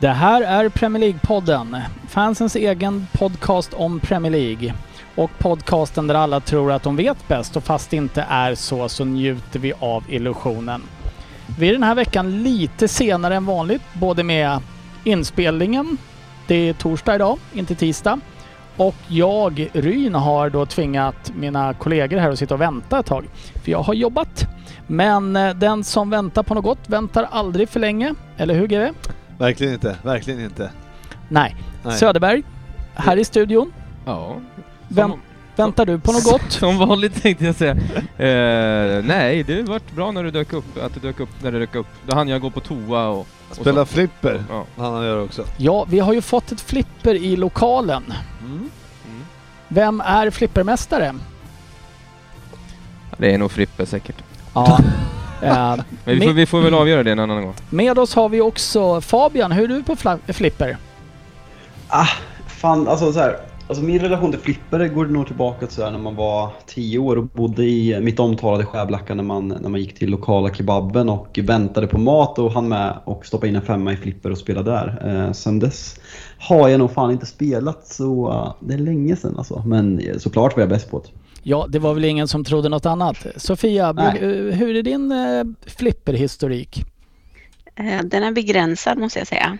Det här är Premier League-podden. Fansens egen podcast om Premier League. Och podcasten där alla tror att de vet bäst och fast det inte är så så njuter vi av illusionen. Vi är den här veckan lite senare än vanligt, både med inspelningen. Det är torsdag idag, inte tisdag. Och jag, Ryn, har då tvingat mina kollegor här att sitta och vänta ett tag. För jag har jobbat. Men eh, den som väntar på något gott väntar aldrig för länge. Eller hur GW? Verkligen inte, verkligen inte. Nej. Nej. Söderberg, här i studion. Ja. Vänt, Som, väntar du på något gott? som vanligt tänkte jag säga. Eh, nej, det vart bra när du dök upp, att du dök upp när du dök upp. Då hann jag gå på toa och... och Spela så. flipper, Ja. han gör också. Ja, vi har ju fått ett flipper i lokalen. Mm. Mm. Vem är flippermästare? Det är nog Frippe säkert. Ja. eh, Men vi får, vi får väl avgöra det en annan gång. med oss har vi också Fabian. Hur är du på flipper? Ah, fan alltså så här. Alltså min relation till flipper går nog tillbaka till så här när man var 10 år och bodde i mitt omtalade Skärblacka när man, när man gick till lokala kebaben och väntade på mat och hann med och stoppa in en femma i flipper och spela där. Eh, sen dess har jag nog fan inte spelat så eh, det är länge sedan alltså. Men eh, såklart var jag bäst på det. Ja, det var väl ingen som trodde något annat. Sofia, Nej. hur är din eh, flipperhistorik? Eh, Den är begränsad måste jag säga.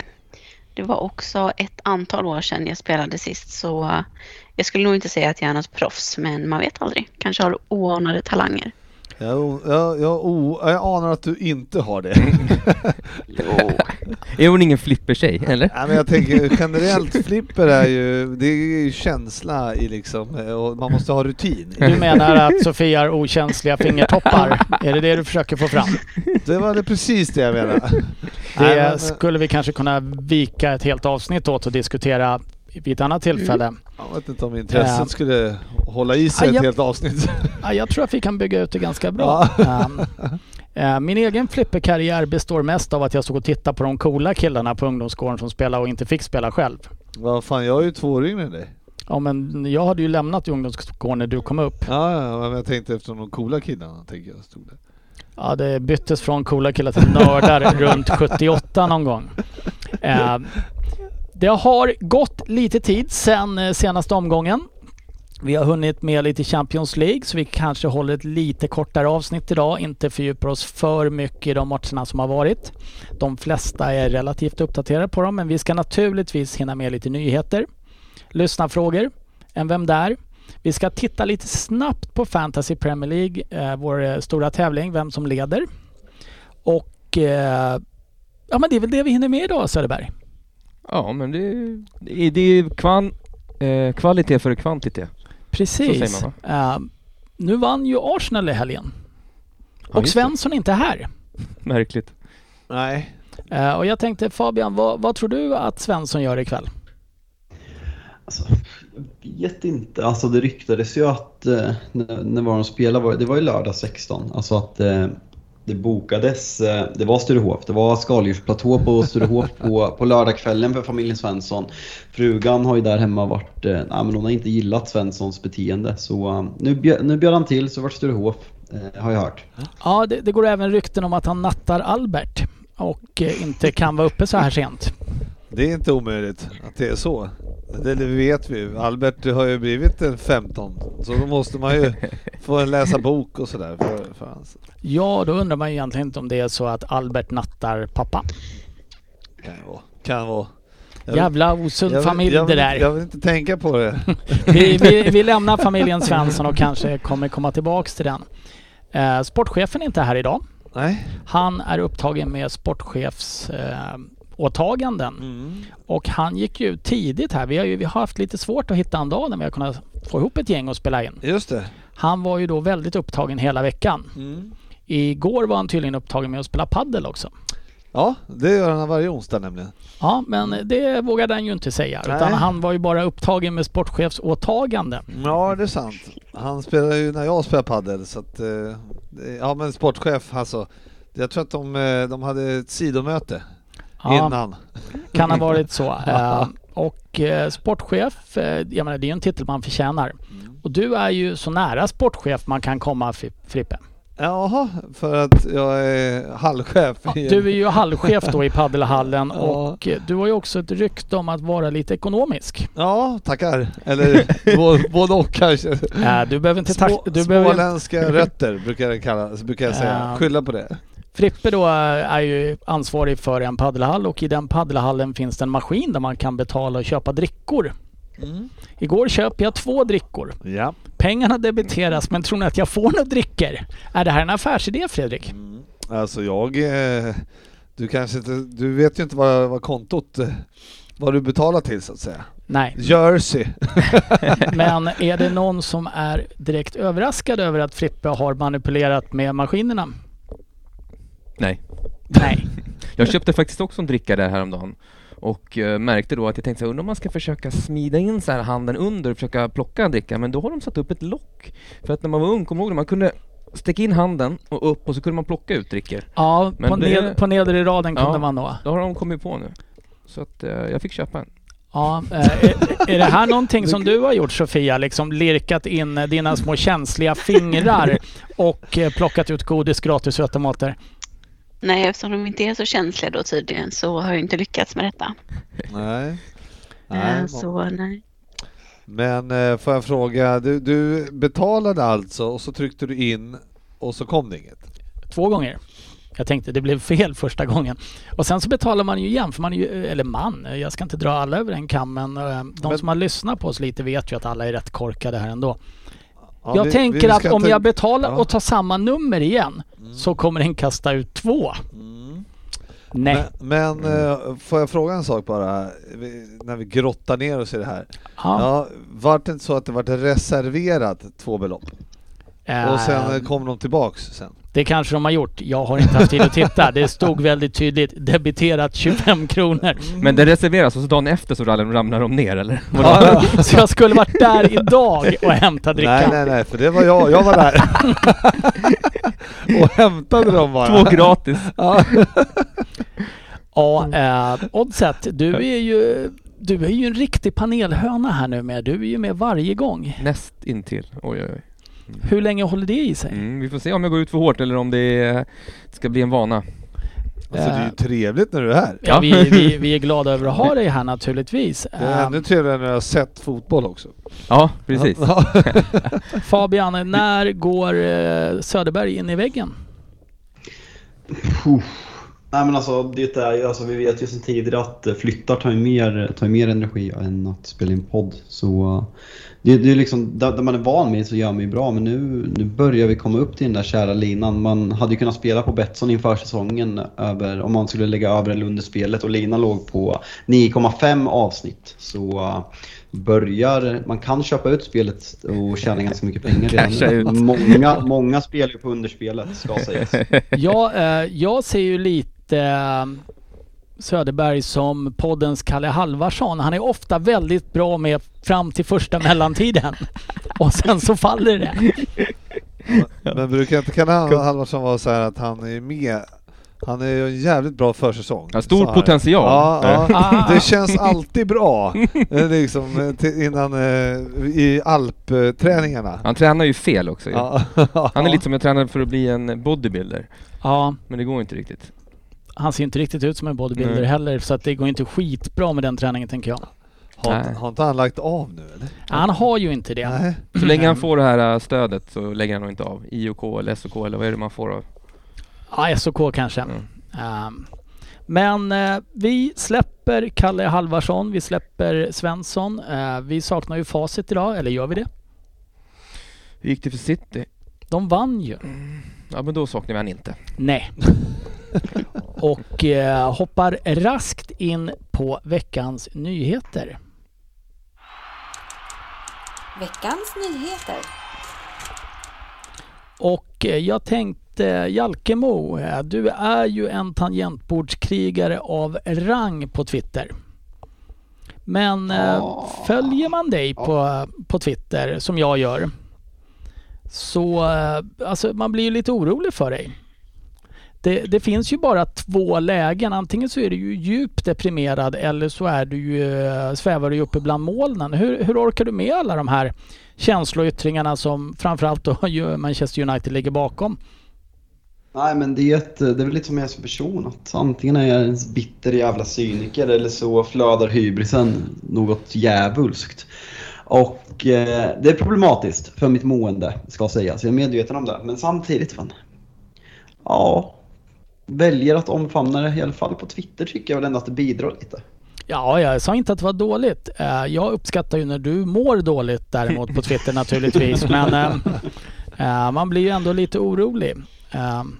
Det var också ett antal år sedan jag spelade sist så eh, jag skulle nog inte säga att jag är något proffs men man vet aldrig. Kanske har oanade talanger. Jag, jag, jag, oh, jag anar att du inte har det. Är hon ingen flippertjej, eller? Nej, men jag tänker generellt flipper är ju, det är ju känsla i liksom, och man måste ha rutin. Du menar att Sofia har okänsliga fingertoppar? är det det du försöker få fram? Det var det precis det jag menade. Det Nej, men- skulle vi kanske kunna vika ett helt avsnitt åt och diskutera vid ett annat tillfälle. Jag vet inte om intresset Ja. skulle hålla i sig Ja, ett jag- helt avsnitt. Ja, jag tror att vi kan bygga ut det ganska bra. Um, eh, min egen flipperkarriär består mest av att jag stod och tittade på de coola killarna på ungdomsgården som spelade och inte fick spela själv. Vad fan, jag är ju två år yngre än dig. Ja, men jag hade ju lämnat ungdomsgården när du kom upp. Ja, ja, men jag tänkte efter de coola killarna, tänker jag, stod där. Ja, det byttes från coola killar till nördar runt 78 någon gång. Eh, det har gått lite tid sedan eh, senaste omgången. Vi har hunnit med lite Champions League så vi kanske håller ett lite kortare avsnitt idag. Inte fördjupar oss för mycket i de matcherna som har varit. De flesta är relativt uppdaterade på dem men vi ska naturligtvis hinna med lite nyheter. Lyssnarfrågor. En Vem där? Vi ska titta lite snabbt på Fantasy Premier League, eh, vår eh, stora tävling, vem som leder. Och eh, ja men det är väl det vi hinner med idag Söderberg. Ja, men det, det är, det är kvan, eh, kvalitet före kvantitet. Precis. Så säger Eh, nu vann ju Arsenal i helgen. Ja, och. Svensson är inte här. Märkligt. Nej. Eh, och jag tänkte Fabian, vad, vad tror du att Svensson gör ikväll? Alltså, jag vet inte. Alltså det ryktades ju att eh, när, när var de spelade, var, det var ju lördag 16. Alltså att eh, det bokades, eh, det var Sturehof, det var skaldjursplatå på Sturehof på, på lördagskvällen för familjen Svensson. Frugan har ju där hemma varit, eh, nej, men hon har inte gillat Svenssons beteende så eh, nu, bjöd, nu bjöd han till så vart Sturehof, eh, har jag hört. Ja, det, det går även rykten om att han nattar Albert och inte kan vara uppe så här sent. Det är inte omöjligt att det är så. Det vet vi ju. Albert har ju blivit en 15, så då måste man ju få en läsa bok och sådär för, för hans. Ja, då undrar man ju egentligen inte om det är så att Albert nattar pappa. Kan vara. Kan vara. Jag vill- Jävla osund jag vill- familj jag det där. Jag vill inte tänka på det. Vi, vi, vi lämnar familjen Svensson och kanske kommer komma tillbaks till den. Eh, sportchefen är inte här idag. Nej. Han är upptagen med sportchefs eh, sportchefsåtaganden. Mm. Och han gick ju ut tidigt här. Vi har ju vi har haft lite svårt att hitta en dag när vi har kunnat få ihop ett gäng och spela in. Just det. Han var ju då väldigt upptagen hela veckan. Mm. Igår var han tydligen upptagen med att spela paddel också. Ja, det gör han varje onsdag nämligen. Ja, men det vågade han ju inte säga. Nej. Utan han var ju bara upptagen med sportchefsåtagande. Ja, det är sant. Han spelar ju när jag spelar padel så att... eh, Ja men sportchef alltså. Jag tror att de, eh, de hade ett sidomöte Ja, innan. kan ha varit så. Eh, och eh, sportchef, eh, jag menar det är ju en titel man förtjänar. Mm. Och du är ju så nära sportchef man kan komma Frippe. Jaha, för att jag är halvchef. i- Du är ju halvchef då i paddelhallen Ja. och eh, du har ju också ett rykte om att vara lite ekonomisk. Ja, tackar. Eller både, både och kanske. Eh, Du behöver inte tack... Små, Du behöver, småländska rötter brukar jag, kalla, brukar jag säga. Ja. Skylla på det. Frippe då är ju ansvarig för en paddelhall och i den paddelhallen finns det en maskin där man kan betala och köpa drickor. Igår köper jag två drickor. Ja. Pengarna debiteras men tror ni att jag får några drickor? Är det här en affärsidé Fredrik? Alltså jag... eh, Du kanske inte... Du vet ju inte vad, vad kontot... eh, Vad du betalar till så att säga. Nej. Jersey. Men är det någon som är direkt överraskad över att Frippe har manipulerat med maskinerna? Nej. Nej. Jag köpte faktiskt också en dricka där häromdagen och eh, märkte då att jag tänkte så här, undrar om man ska försöka smida in så här handen under och försöka plocka en dricka, men då har de satt upp ett lock. För att när man var ung, kommer ihåg? Man kunde sticka in handen och upp och så kunde man plocka ut drickor. Ja, Men på, det- ned, på nedre raden kunde Ja. man nå. Det har de kommit på nu. Så att eh, jag fick köpa en. Ja, eh, är, är det här någonting som du har gjort Sofia? Liksom lirkat in dina små känsliga fingrar och plockat ut godis gratis ur automater? Nej, eftersom de inte är så känsliga då tydligen så har jag inte lyckats med detta. Nej. Eh, Nej, så nej. Men eh, får jag fråga, du, du betalade alltså och så tryckte du in och så kom det inget? Två gånger. Jag tänkte det blev fel första gången. Och sen så betalar man ju igen, för man är ju, eller man, jag ska inte dra alla över en kam, men eh, de Men- som har lyssnat på oss lite vet ju att alla är rätt korkade här ändå. Ja, jag vi- tänker vi att om jag betalar Ja. och tar samma nummer igen så kommer den kasta ut två. Mm. Nej. Men, men eh, får jag fråga en sak bara, när vi grottar ner oss i det här. Ja, vart det inte så att det vart reserverat två belopp? Och sen Eh, eh, kom de tillbaks sen? Det kanske de har gjort. Jag har inte haft tid att titta. Det stod väldigt tydligt debiterat 25 kronor. Men det reserveras och så dagen efter så ramlar de ner eller? Ja, så jag skulle varit där idag och hämtat Nej, drickan. nej, nej, för det var jag. Jag var där. och hämtade dem bara. Två gratis. Ja. Ja, eh, Oddset, du är ju du är ju en riktig panelhöna här nu med. Du är ju med varje gång. Näst intill. Oj, oj, oj. Hur länge håller det i sig? Mm, vi får se om jag går ut för hårt eller om det ska bli en vana. Alltså det är ju trevligt när du är här. Ja, vi, vi, vi är glada över att ha dig här naturligtvis. Det är Eh, ännu trevligare när jag har sett fotboll också. Ja, precis. Ja. Fabian, när går eh, Söderberg in i väggen? Puh. Nej men alltså, det är, alltså vi vet ju sedan tidigare att eh, flyttar tar ju mer, tar mer energi än att spela in podd. Så eh, det, det är liksom, där, man är van med så gör man ju bra men nu, nu börjar vi komma upp till den där kära linan. Man hade ju kunnat spela på Betsson inför säsongen över, om man skulle lägga över eller under spelet och linan låg på 9,5 avsnitt. Så eh, börjar, man kan köpa ut spelet och tjäna ganska mycket pengar redan nu. Många, många spelar ju på underspelet ska sägas. Jag, eh, jag ser ju lite eh, Söderberg som poddens Kalle Halvarsson. Han är ofta väldigt bra med fram till första mellantiden. Och sen så faller det. Men brukar inte Kalle Halvarsson vara så här att han är med han är ju en jävligt bra försäsong. Ja, stor potential. Ja, ja. Ah. Det känns alltid bra eh, liksom, eh, innan eh, i alpträningarna. Han tränar ju fel också. Ja. Han är lite som jag tränar för att bli en bodybuilder. Ja, Men det går inte riktigt. Han ser inte riktigt ut som en bodybuilder Nej. heller så att det går inte skitbra med den träningen tänker jag. Har, Nej. har inte han lagt av nu eller? Han har ju inte det. Nej. Så länge han får det här äh, stödet så lägger han nog inte av. IOK eller SOK eller vad är det man får av? Ja, SOK kanske. Mm. Ehm, men eh, vi släpper Kalle Halvarsson, vi släpper Svensson. Eh, vi saknar ju facit idag, eller gör vi det? Hur gick det för City? De vann ju. Ja, men då saknar vi han inte. Nej. Och eh, hoppar raskt in på veckans nyheter. Veckans nyheter. Och eh, jag tänkte Jalkemo, eh, du är ju en tangentbordskrigare av rang på Twitter. Men eh, Ja. följer man dig på, på Twitter som jag gör så eh, alltså man blir ju lite orolig för dig. Det, det finns ju bara två lägen. Antingen så är du ju djupt deprimerad eller så är du ju, eh, svävar du ju uppe bland molnen. Hur, hur orkar du med alla de här känsloyttringarna som framförallt då Manchester United ligger bakom? Nej men det är, ett, det är väl lite som jag är som person. Att antingen är jag en bitter jävla cyniker eller så flödar hybrisen något djävulskt. Och eh, det är problematiskt för mitt mående ska sägas. Jag är medveten om det. Men samtidigt fan. Ja. Väljer att omfamna det i alla fall på Twitter tycker jag väl ändå att det bidrar lite. Ja, jag sa inte att det var dåligt. Eh, Jag uppskattar ju när du mår dåligt däremot på Twitter naturligtvis. Men eh, eh, man blir ju ändå lite orolig.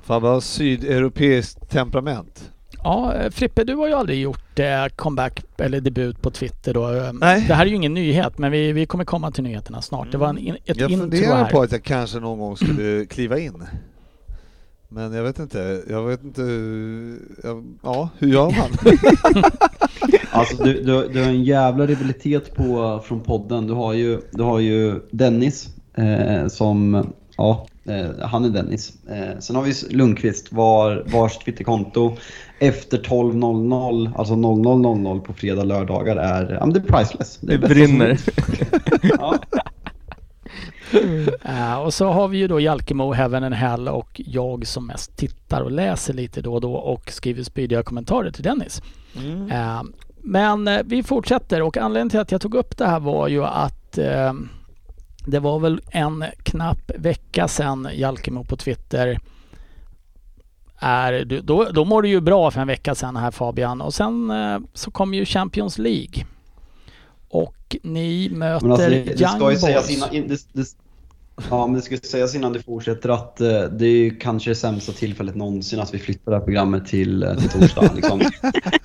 Fan vad sydeuropeiskt temperament. Ja, eh, Frippe, du har ju aldrig gjort eh, comeback eller debut på Twitter då. Eh, Nej. Det här är ju ingen nyhet, men vi, vi kommer komma till nyheterna snart. Det var en, in- ett Jag intro funderar här. på att jag kanske någon gång skulle kliva in. Men jag vet inte, jag vet inte, jag, ja hur gör man? Alltså du, du, du har en jävla rivalitet på, från podden. Du har ju, du har ju Dennis eh, som, ja, eh, han är Dennis. Eh, sen har vi Lundqvist var, vars Twitterkonto efter 12.00, alltså 00.00 på fredag lördagar är, ja men det är priceless. Det är bästa brinner. Ja. Eh, och så har vi ju då Jalkemo, Heaven and Hell och jag som mest tittar och läser lite då och då och skriver spydiga kommentarer till Dennis. Eh, men vi fortsätter och anledningen till att jag tog upp det här var ju att det var väl en knapp vecka sedan Jalkemo på Twitter är, då, då mår du ju bra för en vecka sedan här Fabian och sen eh, så kom ju Champions League. Och ni möter Men alltså, det, det ska ju sägas Boys. innan, in- det, det, Ja, men det ska sägas innan du fortsätter att eh, det är ju kanske det sämsta tillfället någonsin att vi flyttar det här programmet till, eh, till torsdag. Liksom.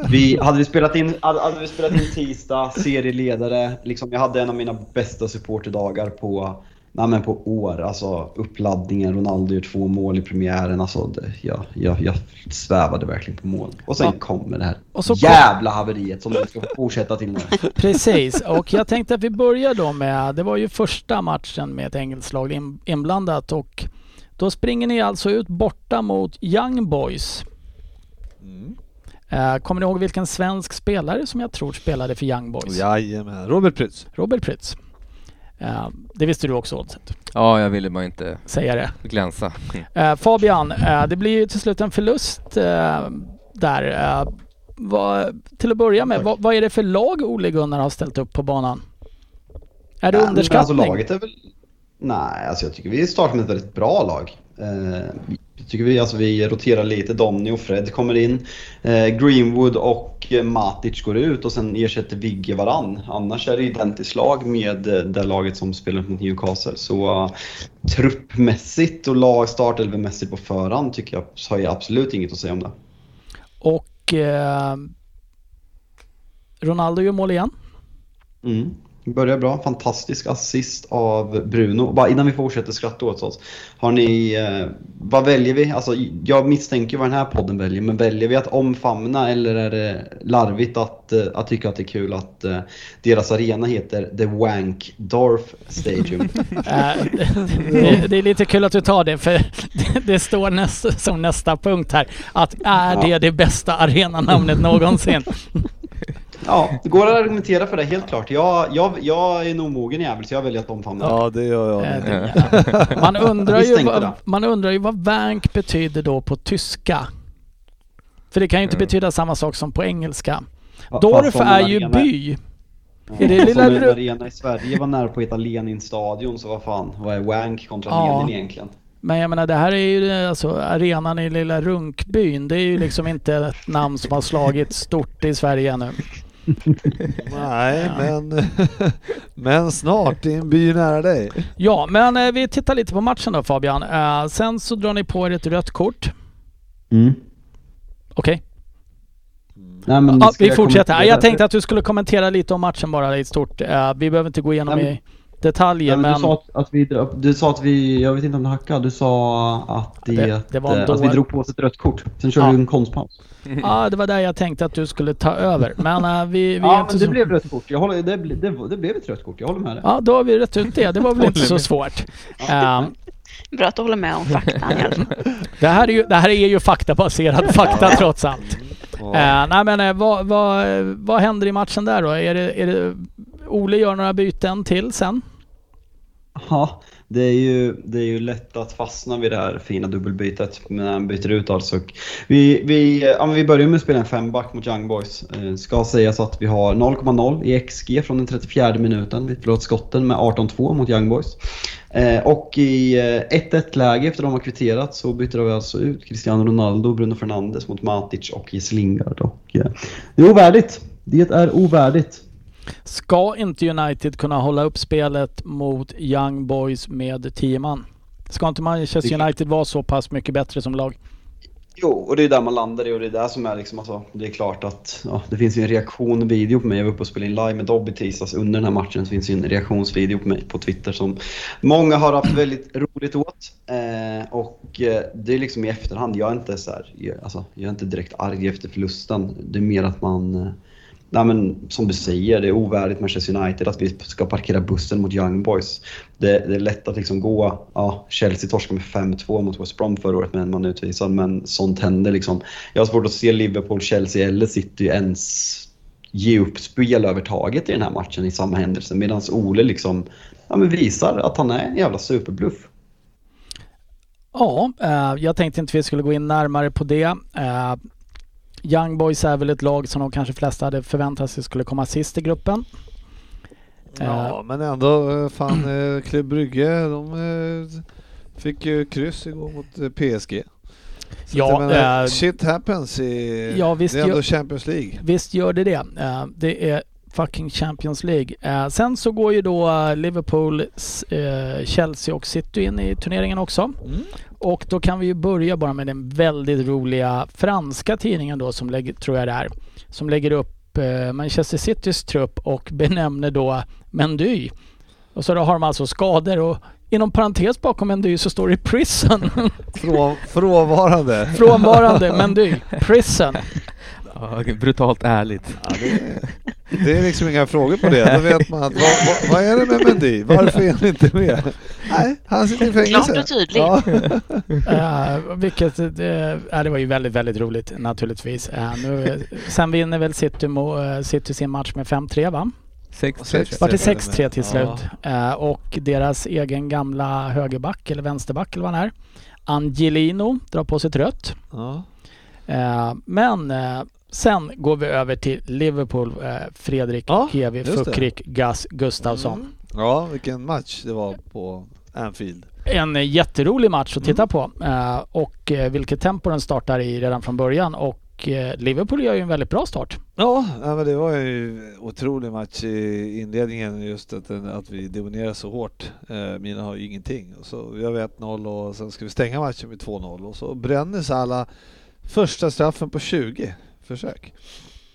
Vi, hade, vi spelat in, hade, hade vi spelat in tisdag, serieledare, liksom, jag hade en av mina bästa supporterdagar på, nej, men på år. Alltså uppladdningen, Ronaldo gör två mål i premiären. Alltså, det, jag, jag, jag svävade verkligen på mål. Och sen Ja. kommer det här Och så kom- jävla haveriet som vi ska fortsätta till nu. Precis, och jag tänkte att vi börjar då med, det var ju första matchen med ett engelskt lag in, inblandat och då springer ni alltså ut borta mot Young Boys. Mm. Eh, kommer ni ihåg vilken svensk spelare som jag tror spelade för Young Boys? Jajamän, Robert Prytz. Robert Prytz. Eh, det visste du också Oddset, Ja, jag ville bara inte säga det. glänsa. Eh, Fabian, eh, det blir ju till slut en förlust eh, där. Eh, vad, till att börja med, vad, vad är det för lag Ole Gunnar har ställt upp på banan? Är det Ja, men underskattning? Alltså, laget är väl... Nej, alltså jag tycker vi startar med ett väldigt bra lag. Eh, tycker vi, alltså, vi roterar lite. Donny och Fred kommer in. Eh, Greenwood och Matic går ut och sen ersätter Vigge varann. Annars är det identiskt lag med eh, det laget som spelar mot Newcastle. Så uh, truppmässigt och lag startelvemässigt på förhand tycker jag har jag absolut inget att säga om det. Och eh, Ronaldo gör mål igen. Mm. Börjar bra. Fantastisk assist av Bruno. Bara innan vi fortsätter skratta åt oss. Har ni, eh, vad väljer vi? Alltså, jag misstänker vad den här podden väljer, men väljer vi att omfamna eller är det larvigt att, eh, att tycka att det är kul att eh, deras arena heter The Wankdorf Stadium? Det, det är lite kul att du tar det för det, det står näst, som nästa punkt här att är det det bästa arenanamnet någonsin? ja, det går att argumentera för det helt klart. Jag, jag, jag är en omogen jävel så jag väljer att omfamna. Ja, det gör jag. Med. det- Man undrar, ju vad, det. man undrar ju vad vank betyder då på tyska. För det kan ju inte Mm. betyda samma sak som på engelska. Dorf är ju by. Ja, Är det som lilla en arena i Sverige var nära på att heta Lenin-stadion så vad fan, vad är Wank kontra Ja. Lenin egentligen? Men jag menar det här är ju det- alltså arenan i lilla Runkbyn. Det är ju liksom inte ett namn som har slagit stort i Sverige ännu. Nej, men, men snart i en by nära dig. Ja, men eh, vi tittar lite på matchen då Fabian. Eh, sen så drar ni på er ett rött kort. Mm. Okej? Nej, men Ja, ska vi jag fortsätter. kommentera? Jag tänkte att du skulle kommentera lite om matchen bara i stort. Eh, vi behöver inte gå igenom Nej, men- i detaljer, Ja, men men... du, sa att, att vi, du sa att vi, jag vet inte om du hackade, du sa att, det, Det- det var att vi drog på oss ett rött kort. Sen körde Ja. du en konstpaus. Ja, det var där jag tänkte att du skulle ta över. Men eh, vi, vi Ja, men det så... blev rött kort. Jag håller, det, ble- det, det blev ett rött kort, jag håller med dig. Ja, då har vi rätt ut det. Det var väl inte så svårt. Eh, Bra att du håller med om faktan i alla fall. det, här är ju, det här är ju faktabaserad fakta trots allt. Eh, nej men eh, vad, vad, vad händer i matchen där då? Är det, är det, Ole gör några byten till sen? Ja, det är, ju, det är ju lätt att fastna vid det här fina dubbelbytet när han byter ut alltså. Vi, vi, ja, men vi börjar med att spela en femback mot Young Boys. Eh, ska sägas att vi har 0,0 i XG från den 34 minuten. Vi förlorat skotten med 18-2 mot Young Boys. Eh, och i eh, 1-1 läge efter de har kvitterat så byter vi alltså ut Cristiano Ronaldo och Bruno Fernandes mot Matic och Jesse Lingard. Och, eh, det är ovärdigt. Det är ovärdigt. Ska inte United kunna hålla upp spelet mot Young Boys med 10 man? Ska inte Manchester United vara så pass mycket bättre som lag? Jo, och det är där man landar i och det är där som är liksom, alltså, det är klart att ja, det finns ju en reaktion-video på mig. Jag var uppe och spelade in live med Dobby tisdags under den här matchen. Så finns ju en reaktionsvideo på mig på Twitter som många har haft väldigt roligt åt. Eh, och eh, det är liksom i efterhand, jag är inte så här, jag, alltså, jag är inte direkt arg efter förlusten. Det är mer att man eh, Nej men som du säger, det är ovärdigt Manchester United att vi ska parkera bussen mot Young Boys. Det, det är lätt att liksom gå, ja Chelsea torskade med 5-2 mot West Brom förra året med en man utvisad men sånt händer liksom. Jag har svårt att se Liverpool, Chelsea eller City ens ge upp spelövertaget i den här matchen i samma händelse medan Ole liksom ja, men visar att han är en jävla superbluff. Ja, eh, jag tänkte inte vi skulle gå in närmare på det. Eh, Eh, Young Boys är väl ett lag som de kanske flesta hade förväntat sig skulle komma sist i gruppen. Ja, men ändå eh, fan eh, Klubb Brygge, de eh, fick ju kryss igår mot eh, PSG. Så Ja, menar, eh, shit happens i... ja, visst det är ändå gör- Champions League. Visst gör det det. Eh, det är fucking Champions League. Eh, sen så går ju då eh, Liverpool, eh, Chelsea och City in i turneringen också. Mm. Och då kan vi ju börja bara med den väldigt roliga franska tidningen då som lägger, tror jag det är, som lägger upp eh, Manchester Citys trupp och benämner då Mendy. Och så då har de alltså skador och inom parentes bakom Mendy så står det prison. Frå, frånvarande. Frånvarande Mendy. Prison. Ja, brutalt ärligt. Ja, det, är- det är liksom inga frågor på det. Då vet man att vad, vad, vad är det med Mendy? Varför är han inte med? Nej, han sitter i fängelse. Klart och tydligt. Ja. Uh, vilket, uh, det var ju väldigt, väldigt roligt naturligtvis. Uh, nu, sen vinner väl City, mo, uh, City sin match med 5-3 va? Sex, Sex. Var det Tre. 6-3 till Ja. slut. Uh, och deras egen gamla högerback eller vänsterback eller vad han är. Angelino drar på sig ett rött. Ja. Uh, men sen går vi över till Liverpool, uh, Fredrik Ja, det. Fukrik Gus Gustafsson. Mm. ja, vilken match det var på Anfield. En eh, jätterolig match att titta Mm. på eh, och eh, vilket tempo den startar i redan från början och eh, Liverpool gör ju en väldigt bra start. Ja, ja men det var ju en otrolig match i inledningen just att, den- att vi dominerar så hårt. Eh, Mina har ju ingenting. Och så gör vi 1-0 och sen ska vi stänga matchen med 2-0 och så bränner sig alla första straffen på 20 försök.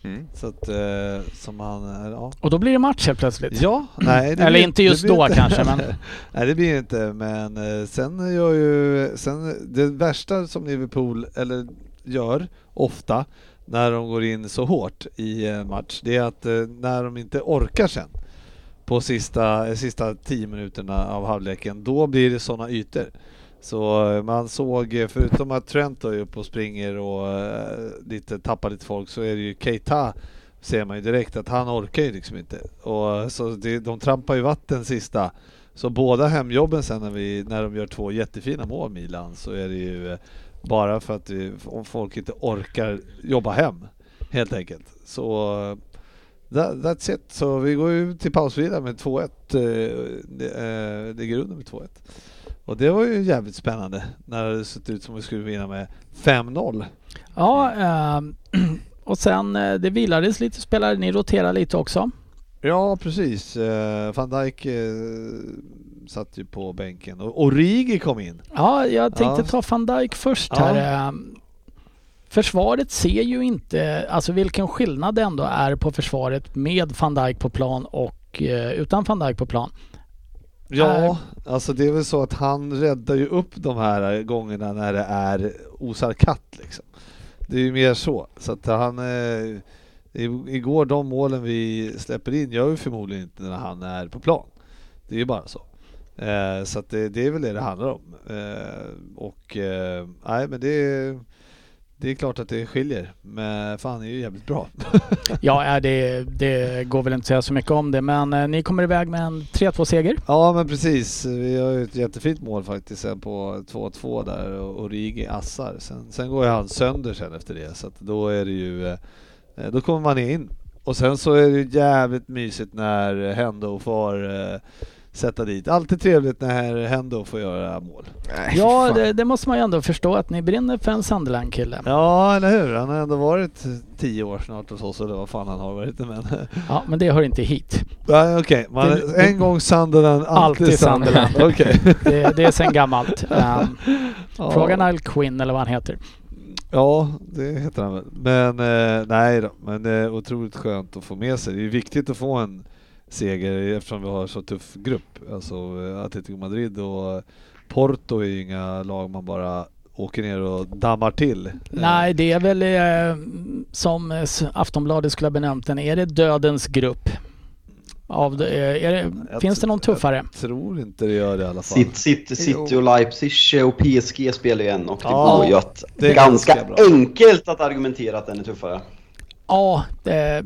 Mm. Så att eh, som han, eh, ja. Och då blir det match helt plötsligt. Ja, nej. det Eller blir- inte just det blir då inte. kanske, men- nej, det blir inte. Men eh, sen gör ju, sen det värsta som Liverpool eller gör ofta när de går in så hårt i en match, det är att eh, när de inte orkar sen på sista, eh, sista tio minuterna av halvleken, då blir det sådana ytor. Så eh, man såg, eh, förutom att Trent är uppe och springer och eh, lite, tappar lite folk, så är det ju Keita ser man ju direkt att han orkar ju liksom inte. Och eh, så det, de trampar ju vatten sista. Så båda hemjobben sen när, vi, när de gör två jättefina mål Milan så är det ju bara för att vi, om folk inte orkar jobba hem helt enkelt. Så that, that's it. Så vi går ju till pausvila med 2-1. det, eh, Ligger under med 2-1. Och det var ju jävligt spännande när det sett ut som vi skulle vinna med 5-0. Ja, eh, och sen eh, det vilades lite spelare, ni roterar lite också. Ja, precis. Eh, Van Dijk eh, satt ju på bänken och Origi kom in. Ja, jag tänkte Ja. ta van Dijk först Ja. här. Eh, Försvaret ser ju inte, alltså vilken skillnad det ändå är på försvaret med van Dijk på plan och utan van Dijk på plan. Ja, alltså det är väl så att han räddar ju upp de här gångerna när det är osar katt liksom. Det är ju mer så. Så att han... Eh, igår, de målen vi släpper in gör vi förmodligen inte när han är på plan. Det är ju bara så. Eh, så att det, det är väl det det handlar om. Eh, och eh, nej men det är, det är klart att det skiljer. Men fan är ju jävligt bra. Ja, eh, det, det går väl inte att säga så mycket om det, men eh, ni kommer iväg med en 3-2-seger. Ja men precis, vi har ju ett jättefint mål faktiskt sen på 2-2 där och Origi assar. Sen, sen går ju han sönder sen efter det så att då är det ju, då kommer man in. Och sen så är det ju jävligt mysigt när Hendo får sätta dit. Alltid trevligt när Hendo får göra mål. Nej, Ja, det, det måste man ju ändå förstå att ni brinner för en Sunderland-kille. Ja eller hur, han har ändå varit tio år snart hos oss eller vad fan han har varit men... Ja, men det hör inte hit. Nej okej, man- Det- det- en gång Sunderland, alltid, Alltid Sunderland. Okej. Det, det är sen gammalt. Um, Ja. Fråga Nile Quinn eller vad han heter. Ja, det heter han väl. Men eh, nej då, men det är otroligt skönt att få med sig. Det är viktigt att få en seger eftersom vi har så tuff grupp. Alltså Atletico Madrid och Porto är ju inga lag man bara åker ner och dammar till. Eh, Nej, det är väl eh, som eh, Aftonbladet skulle ha benämnt den. Är det dödens grupp? Av det, eh, är det, Jag finns det någon tuffare? Jag tror inte det gör det i alla fall. City, City, City och Leipzig och PSG spelar ju en och det Ja, går ju att det är ganska, ganska bra. enkelt att argumentera att den är tuffare. Ja, det,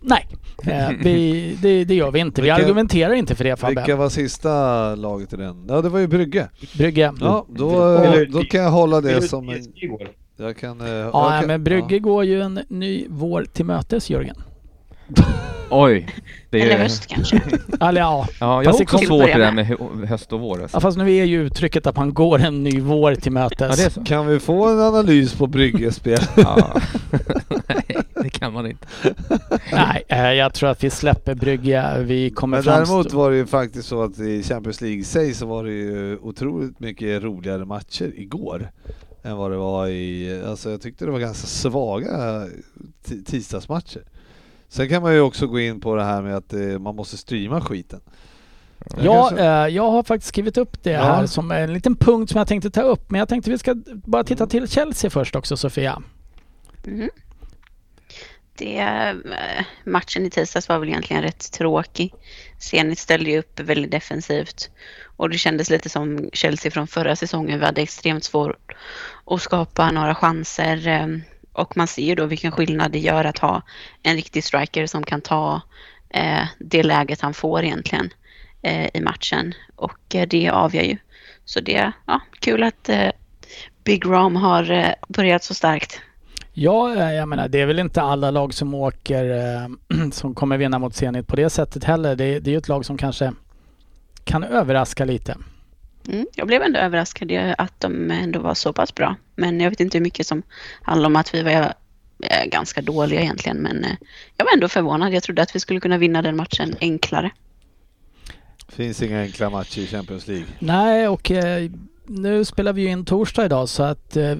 nej. Eh, vi, det, det gör vi inte. Vi Vilka- argumenterar inte för det Vilka Fabbe. var sista laget i den? Ja, det var ju Brygge. Brygge. Ja, då, Eller- då kan jag hålla det Eller som en... Jag kan... eh, Ja, jag kan- men Brygge går ju en ny vår till mötes Jörgen. Oj. Det Eller är, höst kanske. Eller ja, ja, jag har också svårt det där med. med hö- höst och vår. Alltså. ja, fast nu är ju uttrycket att man går en ny vår till Ja, mötes. så. Kan vi få en analys på Brygge-spel? Ja. Nej, det kan man inte. Nej, eh, jag tror att vi släpper Brygge. Vi kommer Men däremot var det ju faktiskt så att i Champions League sig så var det ju otroligt mycket roligare matcher igår än vad det var i, alltså jag tyckte det var ganska svaga ti- tisdagsmatcher. Sen kan man ju också gå in på det här med att eh, man måste streama skiten. Jag Ja, eh, jag har faktiskt skrivit upp det Ja. här som en liten punkt som jag tänkte ta upp. Men jag tänkte vi ska bara titta till Chelsea först också Sofia. Mhm. Det, eh, matchen i tisdags var väl egentligen rätt tråkig. Zenit ställde ju upp väldigt defensivt. Och det kändes lite som Chelsea från förra säsongen. Vi hade extremt svårt att skapa några chanser. Eh, och man ser ju då vilken skillnad det gör att ha en riktig striker som kan ta eh, det läget han får egentligen i matchen. Och det avgör ju. Så det är ja, kul att Big Rom har börjat så starkt. Ja, eh, jag menar det är väl inte alla lag som åker eh, som kommer vinna mot Zenit på det sättet heller. Det, det är ju ett lag som kanske kan överraska lite. Mm, jag blev ändå överraskad att de ändå var så pass bra. Men jag vet inte hur mycket som handlar om att vi var eh, ganska dåliga egentligen. Men jag var ändå förvånad. Jag trodde att vi skulle kunna vinna den matchen enklare. Finns inga enkla matcher i Champions League. Nej, och eh, nu spelar vi ju in torsdag idag så att eh,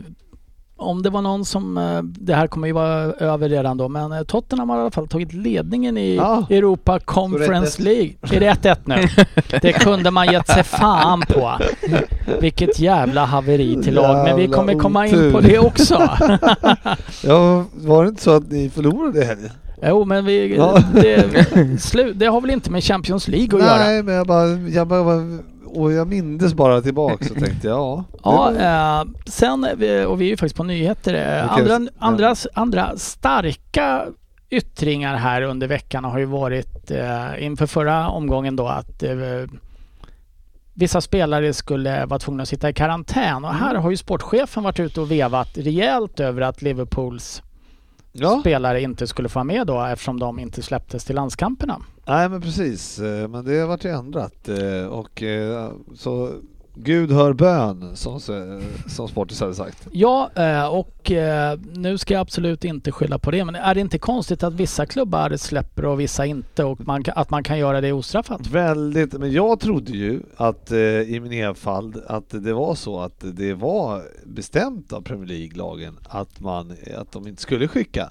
om det var någon som, eh, det här kommer ju vara över redan då, men eh, Tottenham har i alla fall tagit ledningen i Ja. Europa Conference Så 1-1. League. Är det 1-1 nu? Det kunde man gett sig fan på. Vilket jävla haveri till lag, men vi kommer komma in på det också. Ja, var det inte så att ni förlorade i helgen? Jo, men vi, Ja. det, det har väl inte med Champions League att göra? Nej, men jag bara, jag bara, och jag mindes bara tillbaka så tänkte jag, ja. Ja, var- eh, sen, och vi är ju faktiskt på nyheter, eh, andra, andra, andra starka yttringar här under veckan har ju varit eh, inför förra omgången då att eh, vissa spelare skulle vara tvungna att sitta i karantän och här har ju sportchefen varit ute och vevat rejält över att Liverpools ja. spelare inte skulle få vara med då eftersom de inte släpptes till landskamperna. Nej men precis, Eh, men det har varit ändrat eh, och eh, så Gud hör bön, som, som Sportis hade sagt. Ja, eh, och eh, nu ska jag absolut inte skylla på det, men är det inte konstigt att vissa klubbar släpper och vissa inte och man, att man kan göra det ostraffat? Väldigt, men jag trodde ju att eh, i min enfald att det var så att det var bestämt av Premier League-lagen att, man, att de inte skulle skicka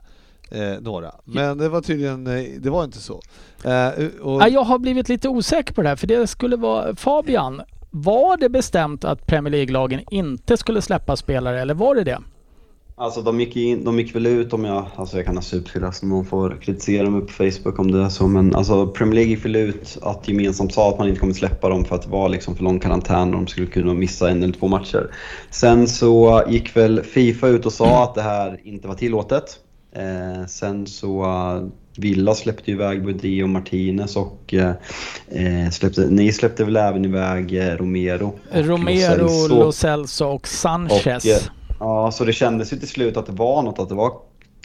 eh, några. Men det var tydligen, eh, det var inte så. Eh, och, Ja, jag har blivit lite osäker på det här, för det skulle vara Fabian. Var det bestämt att Premier League-lagen inte skulle släppa spelare, eller var det det? Alltså de gick, in, de gick väl ut om jag, alltså jag kan ha supfel så alltså, någon får kritisera mig på Facebook om det är så, men alltså Premier League gick väl ut att gemensamt sa att man inte kommer släppa dem för att det var liksom för lång karantän och de skulle kunna missa en eller två matcher. Sen så gick väl Fifa ut och sa att det här inte var tillåtet. Eh, sen så Villa släppte iväg Budri och Martinez och eh, eh, släppte, ni släppte väl även iväg eh, Romero? och Romero, Lo Celso. Lo Celso och Sanchez. Och, eh, ja, så det kändes ju till slut att det var något, att det var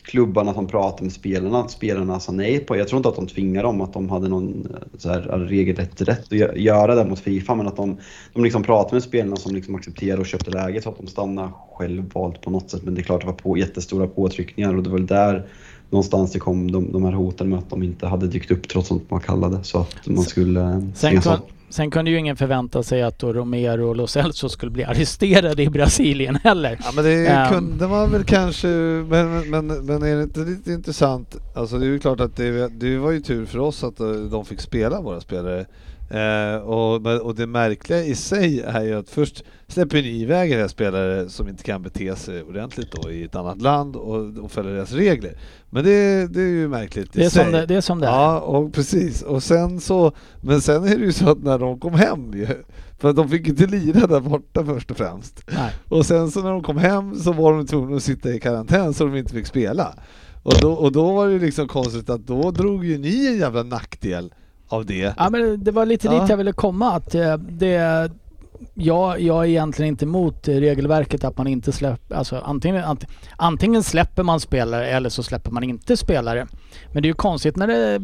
klubbarna som pratade med spelarna, att spelarna sa nej på. Jag tror inte att de tvingade dem, att de hade någon eh, så här, regelrätt rätt att gö- göra det mot Fifa, men att de, de liksom pratade med spelarna som liksom accepterade och köpte läget så att de stannade självvalt på något sätt. Men det är klart det var på, jättestora påtryckningar och det var väl där någonstans det kom de, de här hoten med att de inte hade dykt upp trots att man kallade så att man skulle Sen, kun, sen kunde ju ingen förvänta sig att då Romero och Lo Celso skulle bli arresterade i Brasilien heller. Ja men det Ehm. kunde man väl kanske, men, men, men är det inte lite intressant? Alltså det är ju klart att det, det var ju tur för oss att eh, de fick spela våra spelare. Eh, och, och det märkliga i sig är ju att först släpper ni iväg era spelare som inte kan bete sig ordentligt då i ett annat land och, och följer deras regler. Men det, det är ju märkligt i Det är, sig. som det, det är som det är. Ja, och precis. Och sen så, men sen är det ju så att när de kom hem ju, för att de fick inte lira där borta först och främst. Nej. Och sen så när de kom hem så var de tvungna att sitta i karantän så de inte fick spela. Och då, och då var det liksom konstigt att då drog ju ni en jävla nackdel av det. Ja men det var lite Ja. dit jag ville komma att eh, det jag, jag är egentligen inte emot regelverket att man inte släpper, alltså antingen, ant, antingen släpper man spelare eller så släpper man inte spelare. Men det är ju konstigt när det,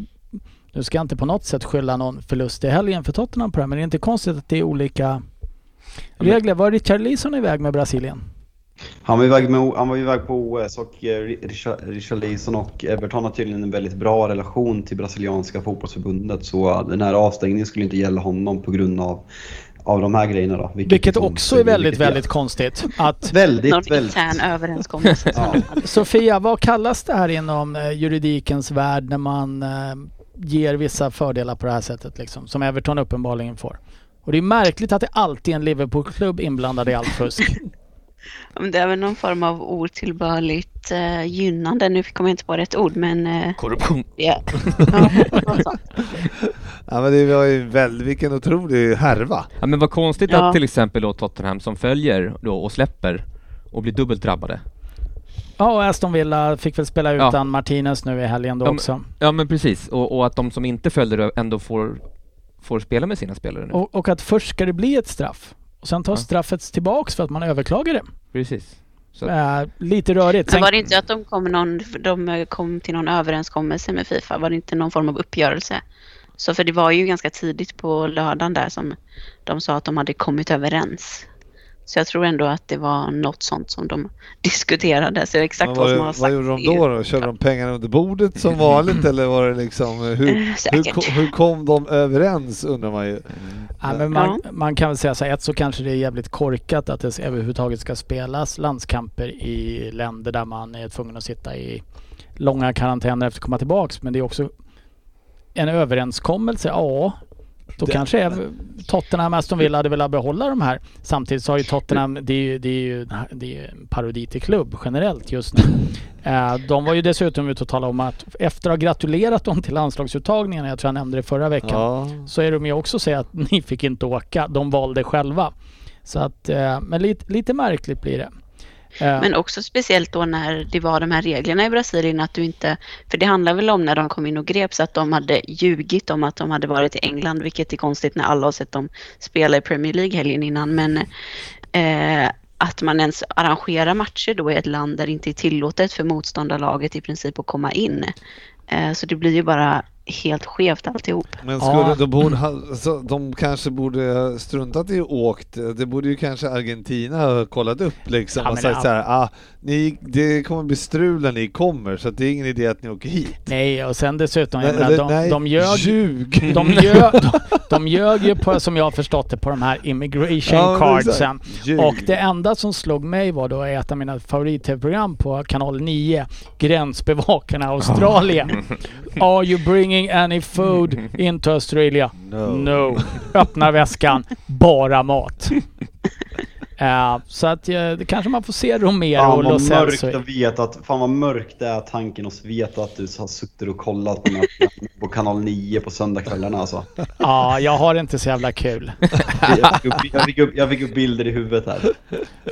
nu ska jag inte på något sätt skylla någon förlust i helgen för Tottenham på det här, men det är inte konstigt att det är olika regler. Var Richard Leeson iväg med Brasilien? Han var, iväg med, han var iväg på OS och eh, Richarlison och Everton har tydligen en väldigt bra relation till brasilianska fotbollsförbundet så den här avstängningen skulle inte gälla honom på grund av, av de här grejerna då. Vilket liksom- också är väldigt, vilket väldigt konstigt. Att, Väldigt, Någon väldigt. intern överenskommelse. Ja. Sofia, vad kallas det här inom eh, juridikens värld när man eh, ger vissa fördelar på det här sättet liksom, som Everton uppenbarligen får? Och det är märkligt att det alltid är en Liverpool-klubb inblandad i allt fusk. Ja, men Det är väl någon form av otillbörligt eh, gynnande. Nu kommer jag inte på rätt ord men... Eh, Korruption. ja. Ja. Ja men det var ju väldigt, vilken otrolig härva. Ja, men vad konstigt Ja. att till exempel då Tottenham som följer då och släpper och blir dubbelt drabbade. Ja, och Aston Villa fick väl spela Ja. utan Martinez nu i helgen då Ja, men- också. Ja men precis, och, och att de som inte följer ändå får, får spela med sina spelare nu. Och, och att först ska det bli ett straff. Och sen tas Ja. straffet tillbaks för att man överklagar det. Precis. Så, Äh, lite rörigt. Men var det inte att de kom, någon, de kom till någon överenskommelse med Fifa? Var det inte någon form av uppgörelse? Så för det var ju ganska tidigt på lördagen där som de sa att de hade kommit överens. Så jag tror ändå att det var något sånt som de diskuterade. Så exakt Men vad vad, som har vad gjorde de då? då? Körde de pengarna under bordet som vanligt eller var det liksom, hur, Eh, hur, Säkert. ko- hur kom de överens undrar man ju. ja, men man, man kan väl säga så här, ett så kanske det är jävligt korkat att det överhuvudtaget ska spelas landskamper i länder där man är tvungen att sitta i långa karantäner efter att komma tillbaks. Men det är också en överenskommelse, ja. Då Det- kanske är Tottenham, Aston Villa hade velat behålla de här. Samtidigt så har ju Tottenham, det är ju, det är ju, det är en parodi till klubb generellt just nu. Eh, De var ju dessutom ute och talade om att efter att ha gratulerat dem till landslagsuttagningen, jag tror jag nämnde det förra veckan, Ja. så är de ju också säga att ni fick inte åka. De valde själva. Så att, eh, men lite, lite märkligt blir det. Ja. Men också speciellt då när det var de här reglerna i Brasilien att du inte, för det handlar väl om när de kom in och greps att de hade ljugit om att de hade varit i England, vilket är konstigt när alla har sett dem spela i Premier League helgen innan, men eh, att man ens arrangerar matcher då i ett land där det inte är tillåtet för motståndarlaget i princip att komma in. Eh, så det blir ju bara helt skevt alltihop. Men skulle, Ja. de, borde, ha, alltså, de kanske borde struntat i åkt. Det borde ju kanske Argentina ha kollat upp liksom Ja, och sagt ja. så här, ah, ni, det kommer bli strul när ni kommer så att det är ingen idé att ni åker hit. Nej, och sen dessutom, Nej, menar, de, nej, de ljög ljug! de ljög, de, de ljög ju på, som jag har förstått det, på de här immigration Ja, cardsen. Och det enda som slog mig var då ett av mina favorit-tv-program på kanal 9, Gränsbevakarna Australien. Are you bringing any food into Australia? No. No. Öppnar väskan, bara mat. Eh, så att eh, det kanske man får se Romero Fan och vad Lo mörkt Celso. att veta att, fan vad mörkt det är tanken att veta att du har suttit och kollat på, på kanal 9 på söndagskvällarna alltså. Ja, jag har inte så jävla kul. Jag fick, upp, jag, fick upp, jag fick upp bilder i huvudet här.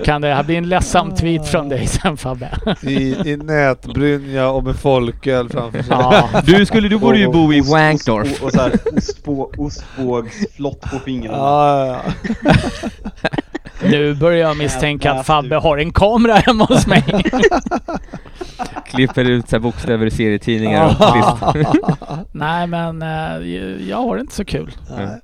Kan det här bli en ledsam tweet från dig sen Fabbe? I, I nätbrynja och med folköl framför sig. Ja. Du, skulle, du borde ju Och- bo i och- Wankdorf. Och, och så här ostbå, ostbågsflott på fingrarna. Ja, ja. Nu börjar jag misstänka att Fabbe har en kamera hemma hos mig. Klipper ut så här bokstäver i serietidningar och. Nej men eh, jag har inte så kul. Nej.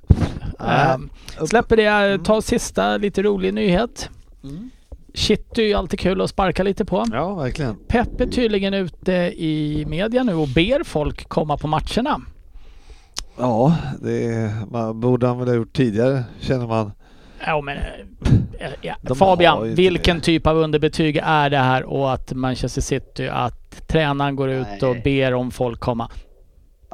Eh, släpper det, ta sista lite rolig nyhet. Mm. Shit är ju alltid kul att sparka lite på. Ja, verkligen. Pep är tydligen ute i media nu och ber folk komma på matcherna. Ja, det är, man borde han väl ha gjort tidigare, känner man. Ja men... eh, ja. Fabian, vilken det. typ av underbetyg är det här och att Manchester City, att tränaren går ut och Nej. ber om folk komma?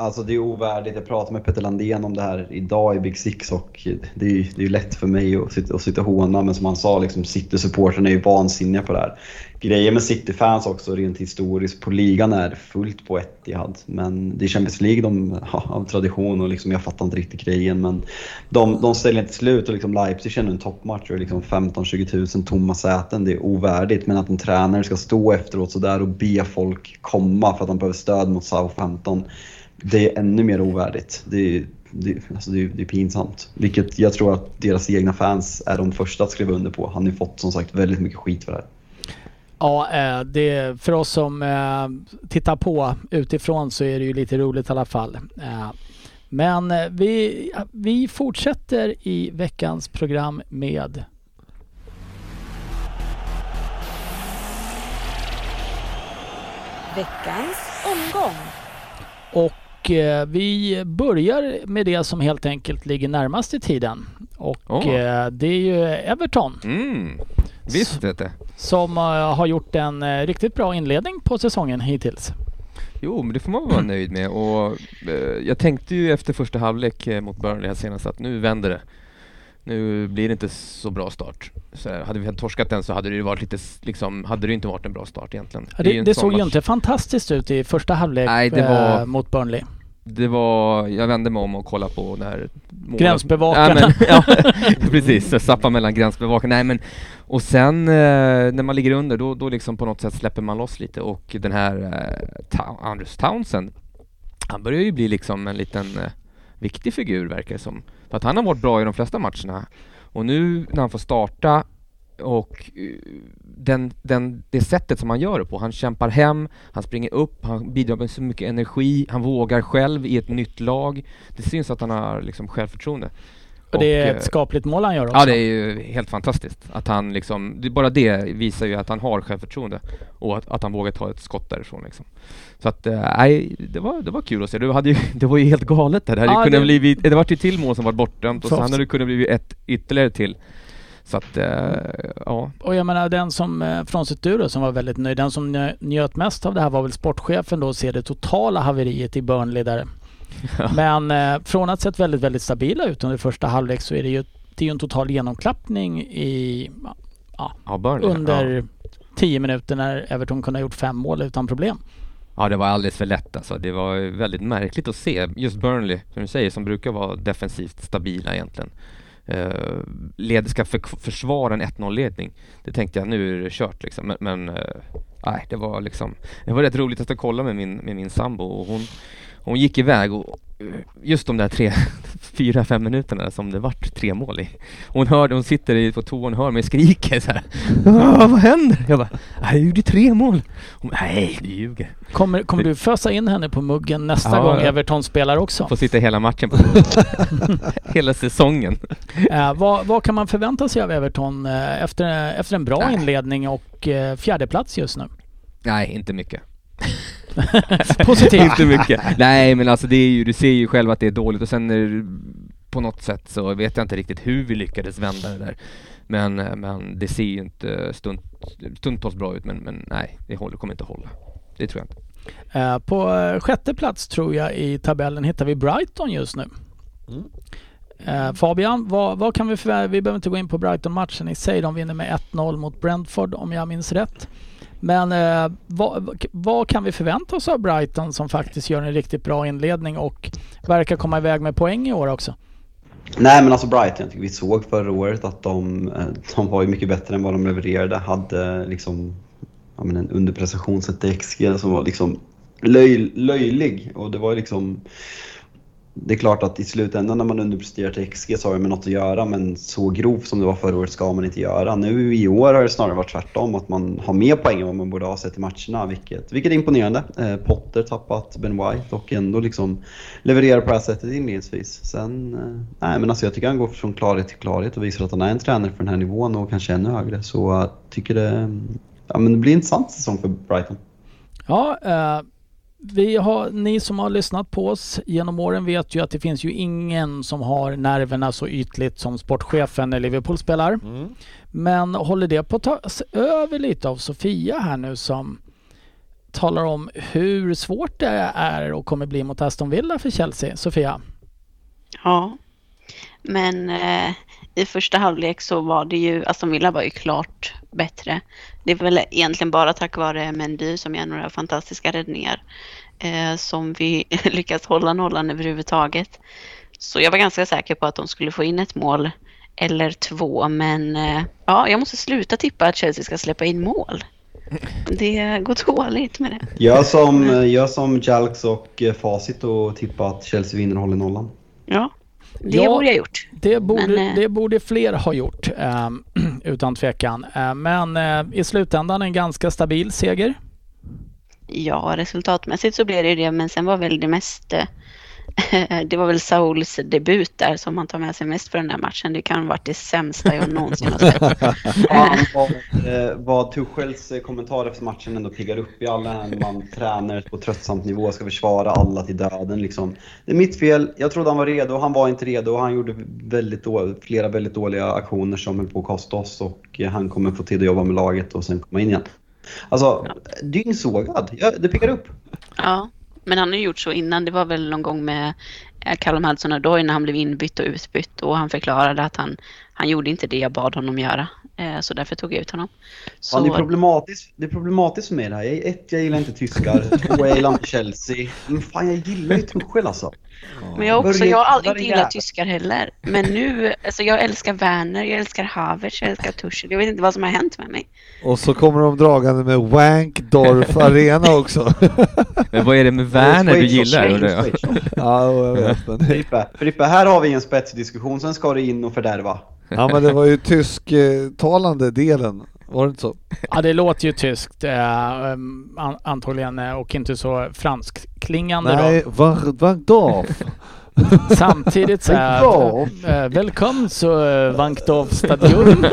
Alltså det är ovärdigt. Jag pratade med Peter Landén om det här idag i Big Six och det är ju det är ju lätt för mig att sitta, att sitta och håna men som han sa, liksom, City-supportrarna är ju vansinniga på det här. Grejen med City-fans också rent historiskt på ligan är fullt på Etihad. Men det är Champions League de har av tradition och liksom, jag fattar inte riktigt grejen. Men de, de ställer inte slut och liksom Leipzig känner en toppmatch och liksom 15-20 000 tomma säten. Det är ovärdigt. Men att en tränare ska stå efteråt sådär och be folk komma för att de behöver stöd mot Southampton. Det är ännu mer ovärdigt. Det är, det, alltså det, är, det är pinsamt. Vilket jag tror att deras egna fans är de första att skriva under på. Han har ju fått som sagt väldigt mycket skit för det här. Ja, eh, det, för oss som eh, tittar på utifrån så är det ju lite roligt i alla fall. Eh, Men vi, vi fortsätter i veckans program med Veckans omgång. och eh, vi börjar med det som helt enkelt ligger närmast i tiden. Och Åh. eh, det är ju Everton Mm. Visst vet det. som eh, har gjort en eh, riktigt bra inledning på säsongen hittills. Jo, men det får man vara nöjd med. Och, eh, jag tänkte ju efter första halvlek mot Burnley här senast att nu vänder det. Nu blir det inte så bra start. Så hade vi torskat den så hade det varit lite, liksom, hade det inte varit en bra start egentligen. Ja, Det, det såg ju inte fantastiskt ut i första halvlek Nej, det var- eh, mot Burnley. Det var, jag vände mig om och kollade på när målet- Gränsbevakarna. Men, ja, precis, jag mellan gränsbevakarna. Nej men, och sen eh, när man ligger under då, då liksom på något sätt släpper man loss lite och den här eh, Ta- Anders Townsend, han börjar ju bli liksom en liten eh, viktig figur verkar det som. För att han har varit bra i de flesta matcherna. Och nu när han får starta och eh, den, den, det sättet som han gör det på, han kämpar hem, han springer upp, han bidrar med så mycket energi, han vågar själv i ett nytt lag. Det syns att han har liksom självförtroende. Och det är eh, ett skapligt mål han gör också. Ja, det är ju helt fantastiskt att han liksom, bara det visar ju att han har självförtroende och att, att han vågar ta ett skott därifrån liksom. Så att, eh, nej, det var, det var kul att se. Det, hade ju, det var ju helt galet där. Det hade Ja, kunnat det- blivit, det var ju till mål som var bortdömt och För sen hade det kunnat blivit ett ytterligare till. Så att, eh, ja. Och jag menar den som, eh, frånsett du då, som var väldigt nöjd, den som njöt mest av det här var väl sportchefen då, och se det totala haveriet i Burnley där. Men eh, från att sett väldigt, väldigt stabila ut under första halvlek så är det ju, det är ju en total genomklappning i, Ja, under Ja. 10 minuter när Everton kunde ha gjort fem mål utan problem. Ja, det var alldeles för lätt alltså. Det var väldigt märkligt att se. Just Burnley, som du säger, som brukar vara defensivt stabila egentligen. Uh, led, ska för, försvara en 1-0-ledning. Det tänkte jag, nu är det kört liksom. Men, men eh, nej, det var liksom... Det var rätt roligt att kolla med min, med min sambo och hon, Hon gick iväg och just de där tre, fyra, fem minuterna som det vart tre mål i. Hon hörde, hon sitter i- på toan och hör mig skrika så här. "Ah, vad händer? Jag bara, "Ah, jag gjorde tre mål. Hon nej, du ljuger. Kommer, kommer du fösa in henne på muggen nästa Ja, gång. Everton spelar också? Får sitta hela matchen på Hela säsongen. Eh, vad, vad kan man förvänta sig av Everton eh, efter, efter en bra Nej. inledning och eh, fjärde plats just nu? Nej, inte mycket. Positivt. inte mycket. Nej, men alltså det är ju, du ser ju själv att det är dåligt och sen är på något sätt så vet jag inte riktigt hur vi lyckades vända det där. Men, eh, men det ser ju inte stund, stundtals bra ut, men, men nej, det håller, kommer inte hålla. Det tror jag inte. Eh, på eh, sjätte plats tror jag i tabellen hittar vi Brighton just nu. Mm. Fabian, vad, vad kan vi förvänta Vi behöver inte gå in på Brighton-matchen i sig. De vinner med 1-0 mot Brentford om jag minns rätt. Men eh, vad, vad kan vi förvänta oss av Brighton som faktiskt gör en riktigt bra inledning och verkar komma iväg med poäng i år också? Nej men alltså Brighton, jag tycker vi såg förra året att de, eh, de var ju mycket bättre än vad de levererade. Hade liksom ja, men en underprestation sett till XG som var liksom löj, löjlig. Och det var ju liksom... Det är klart att i slutändan när man underpresterar till XG så har det med något att göra men så grovt som det var förra året ska man inte göra. Nu i år har det snarare varit tvärtom, att man har mer poäng än vad man borde ha sett i matcherna, vilket, vilket är imponerande. Eh, Potter tappat Ben White och ändå liksom levererar på det här sättet inledningsvis. Sen, eh, nej men alltså jag tycker han går från klarhet till klarhet och visar att han är en tränare för den här nivån och kanske ännu högre. Så jag tycker det, ja, men det blir en intressant säsong för Brighton. Ja, eh, vi har, ni som har lyssnat på oss genom åren vet ju att det finns ju ingen som har nerverna så ytligt som sportchefen när Liverpool spelar. Mm. Men håller det på att tas över lite av Sofia här nu som talar om hur svårt det är och kommer bli mot Aston Villa för Chelsea. Sofia? Ja, men eh, i första halvlek så var det ju, Aston Villa var ju klart bättre. Det är väl egentligen bara tack vare Mendy som gör några fantastiska räddningar eh, som vi lyckas hålla nollan överhuvudtaget. Så jag var ganska säker på att de skulle få in ett mål eller två, men eh, ja, jag måste sluta tippa att Chelsea ska släppa in mål. Det går dåligt med det. Gör som, gör som Jalks och Facit och tippa att Chelsea vinner och håller nollan. Ja, det Ja. borde jag gjort. Det borde, Men, eh, det borde fler ha gjort ehm, utan tvekan. Eh, men eh, i slutändan en ganska stabil seger. Ja, resultatmässigt så blev det det, men sen var väl det mest... Det var väl Sauls debut där som man tar med sig mest för den här matchen. Det kan ha varit det sämsta jag någonsin har sett. Fan vad, eh, vad Tuchels kommentar efter matchen ändå piggar upp i alla när man tränar på tröttsamt nivå, ska försvara alla till döden liksom. Det är mitt fel, jag trodde han var redo, han var inte redo. Han gjorde väldigt då, flera väldigt dåliga aktioner som höll på att kosta oss och han kommer få tid att jobba med laget och sen komma in igen. Alltså, dyngsågad. Ja, det piggar upp. Ja, men han har ju gjort så innan. Det var väl någon gång med eh, Callum Hudson-Odoi när han blev inbytt och utbytt och han förklarade att han, han gjorde inte det jag bad honom göra. Eh, Så därför tog jag ut honom. Så, Fan, det, är problematiskt, det är problematiskt för mig det här. Jag, ett, jag gillar inte tyskar. Två, jag gillar inte Chelsea. Men fan, jag gillar ju Tuchel alltså. Men jag, också, jag har aldrig gillat tyskar heller. Men nu, alltså jag älskar Werner, jag älskar Havertz, jag älskar Tuchel. Jag vet inte vad som har hänt med mig. Och så kommer de dragande med Wankdorf Arena också. Men vad är det med Werner du gillar? ja, jag vet. Men, Frippe, Frippe, här har vi en spetsdiskussion, sen ska du in och fördärva. ja, men det var ju tysktalande delen. Var det inte så? Ja, det låter ju tyskt eh, an, antagligen eh, och inte så franskklingande Nej, Wa- Wankdorf. då. Samtidigt så här, Wankdorf. eh, välkommen till uh, Wankdorf stadion.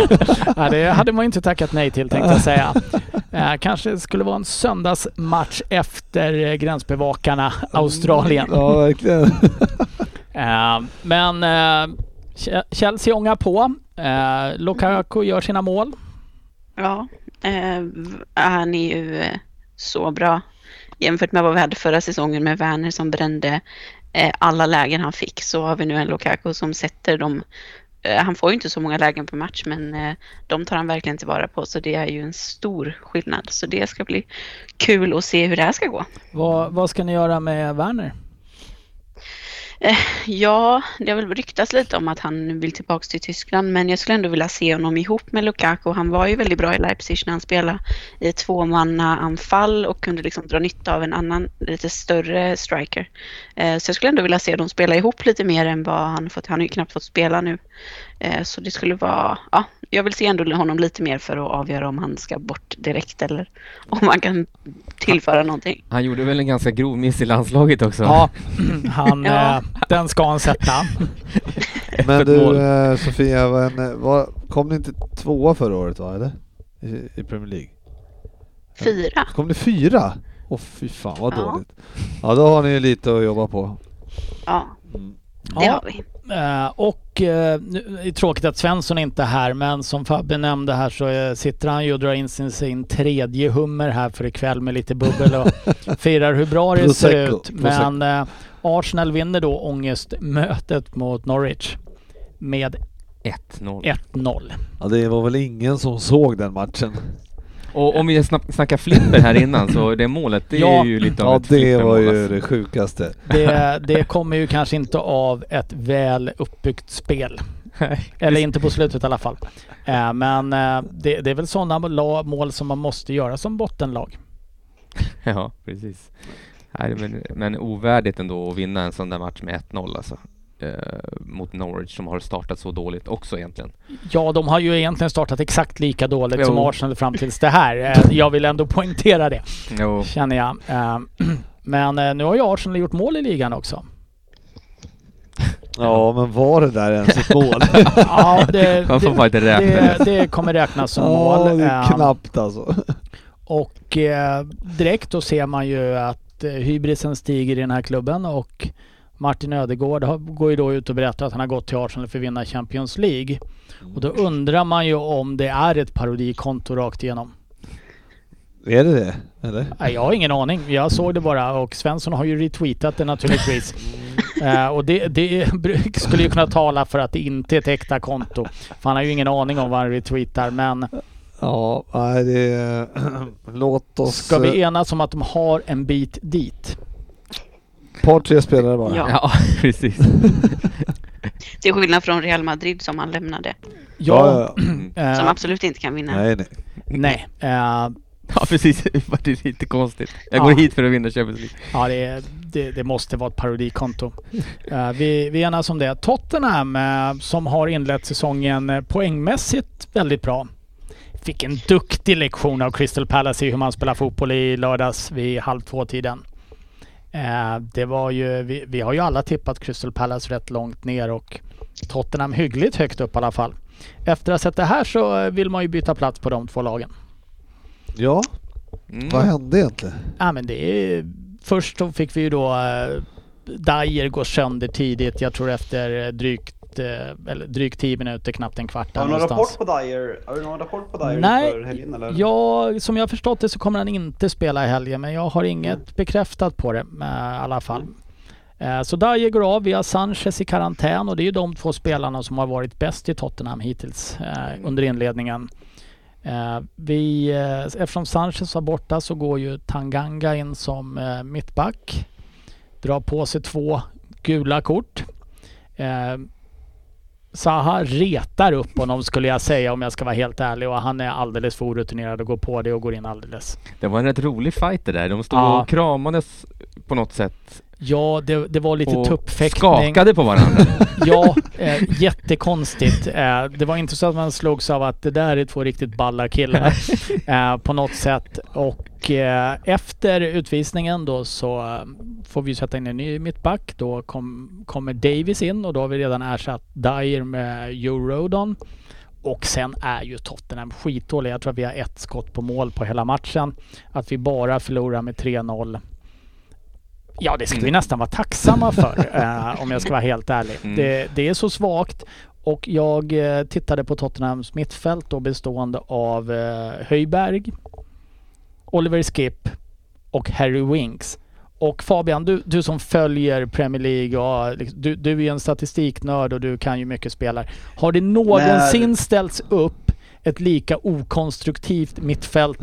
ja, det hade man inte tackat nej till tänkte jag säga. Eh, kanske skulle vara en söndagsmatch efter eh, gränsbevakarna Australien. Ja, verkligen. Eh, men eh, Ch- Chelsea ångar på. Eh, Lukaku gör sina mål. Ja, eh, han är ju eh, så bra. Jämfört med vad vi hade förra säsongen med Werner som brände eh, alla lägen han fick så har vi nu en Lukaku som sätter dem. Eh, han får ju inte så många lägen på match men eh, de tar han verkligen tillvara på så det är ju en stor skillnad. Så det ska bli kul att se hur det här ska gå. Vad, vad ska ni göra med Werner? Eh, ja, det har väl ryktats lite om att han vill tillbaka till Tyskland, men jag skulle ändå vilja se honom ihop med Lukaku. Han var ju väldigt bra i Leipzig när han spelade i ett tvåmannaanfall och kunde liksom dra nytta av en annan lite större striker. Eh, så jag skulle ändå vilja se dem spela ihop lite mer än vad han fått. Han har ju knappt fått spela nu. Eh, så det skulle vara, ja, jag vill se ändå honom lite mer för att avgöra om han ska bort direkt eller om han kan tillföra någonting. Han gjorde väl en ganska grov miss i landslaget också? Ja, han, Ja. eh, den ska han sätta. Men du mål. eh, Sofia, vad, kom ni inte tvåa förra året va, eller? I, i Premier League? Fyra. Kom ni fyra? Åh fy fan vad Ja. dåligt. Ja då har ni ju lite att jobba på. Ja, Mm. det Ja. har vi. Eh, och eh, nu är det tråkigt att Svensson inte är här men som Fabbe nämnde här så eh, sitter han ju och drar in sin, sin tredje hummer här för ikväll med lite bubbel och firar hur bra det ser ut. Men eh, Arsenal vinner då ångestmötet mot Norwich med 1-0. 1-0. Ja det var väl ingen som såg den matchen. Och om vi snack, snackar flipper här innan så det målet, det Ja. är ju lite av Ja ett det var ju alltså. det sjukaste. Det, det kommer ju kanske inte av ett väl uppbyggt spel. Eller inte på slutet i alla fall. Eh, men eh, det, det är väl sådana mål som man måste göra som bottenlag. Ja, precis. Nej, men, men ovärdigt ändå att vinna en sån där match med 1-0 alltså. Eh, mot Norwich som har startat så dåligt också egentligen. Ja, de har ju egentligen startat exakt lika dåligt som Jo. Arsenal fram tills det här. Eh, Jag vill ändå poängtera det, Jo. känner jag. Eh, Men nu har ju Arsenal gjort mål i ligan också. Ja men var det där ens ett mål? Ja, det, det, det. det kommer räknas som Ja mål. det är Eh, knappt alltså. Och eh, direkt då ser man ju att hybrisen stiger i den här klubben och Martin Ödegård går ju då ut och berättar att han har gått till Arsenal för att vinna Champions League. Och då undrar man ju om det är ett parodikonto rakt igenom. Är det det? Eller? Nej, jag har ingen aning. Jag såg det bara och Svensson har ju retweetat det naturligtvis. Eh, och det, det skulle ju kunna tala för att det inte är ett äkta konto. För han har ju ingen aning om vad han retweetar. Men Ja, nej det. Låt oss... ska vi enas om att de har en bit dit? Par tre spelare bara. Ja. Ja, precis. Till skillnad från Real Madrid som han lämnade. ja, ja. Som absolut inte kan vinna. Nej, nej. nej. Eh, Ja, precis. Det är lite konstigt. Jag Ja. går hit för att vinna Champions League. Ja, det, det, det måste vara ett parodikonto. Eh, vi, vi enas om det. Tottenham eh, som har inlett säsongen poängmässigt väldigt bra. Fick en duktig lektion av Crystal Palace i hur man spelar fotboll i lördags vid halv två-tiden. Eh, det var ju, vi, vi har ju alla tippat Crystal Palace rätt långt ner och Tottenham hyggligt högt upp i alla fall. Efter att ha sett det här så eh, vill man ju byta plats på de två lagen. Ja, Mm. vad hände egentligen? Ja men det är... Först så fick vi ju då uh, Dyer gå sönder tidigt. Jag tror efter eh, drygt, eh, eller drygt 10 minuter, knappt en kvart Har du någon någonstans. rapport på Dyer? Har du någon rapport på Dyer Nej, inför helgen eller? Ja, som jag har förstått det så kommer han inte spela i helgen men jag har inget bekräftat på det eh, i alla fall. Eh, Så Dyer går av, vi har Sanchez i karantän och det är ju de två spelarna som har varit bäst i Tottenham hittills eh, under inledningen. Vi, eftersom Sanchez var borta så går ju Tanganga in som mittback. Drar på sig två gula kort. Zaha retar upp honom skulle jag säga om jag ska vara helt ärlig och han är alldeles för orutinerad och går på det och går in alldeles. Det var en rätt rolig fight det där. De stod Ja. och kramades på något sätt. Ja, det, det var lite och tuppfäktning. skakade på varandra. Ja, eh, jättekonstigt. Eh, det var inte så att man slogs av att det där är två riktigt balla killar eh, på något sätt. Och eh, efter utvisningen då så eh, får vi sätta in en ny mittback. Då kom, kommer Davis in och då har vi redan ersatt Dyer med Joe Rodon. Och sen är ju Tottenham skitdåliga. Jag tror att vi har ett skott på mål på hela matchen. Att vi bara förlorar med 3-0. Ja, det ska vi nästan vara tacksamma för eh, om jag ska vara helt ärlig. Mm. Det, det är så svagt och jag eh, tittade på Tottenhams mittfält då bestående av eh, Höjberg, Oliver Skip och Harry Winks. Och Fabian, du, du som följer Premier League och liksom, du, du är en statistiknörd och du kan ju mycket spelare. Har det någonsin När- ställts upp ett lika okonstruktivt mittfält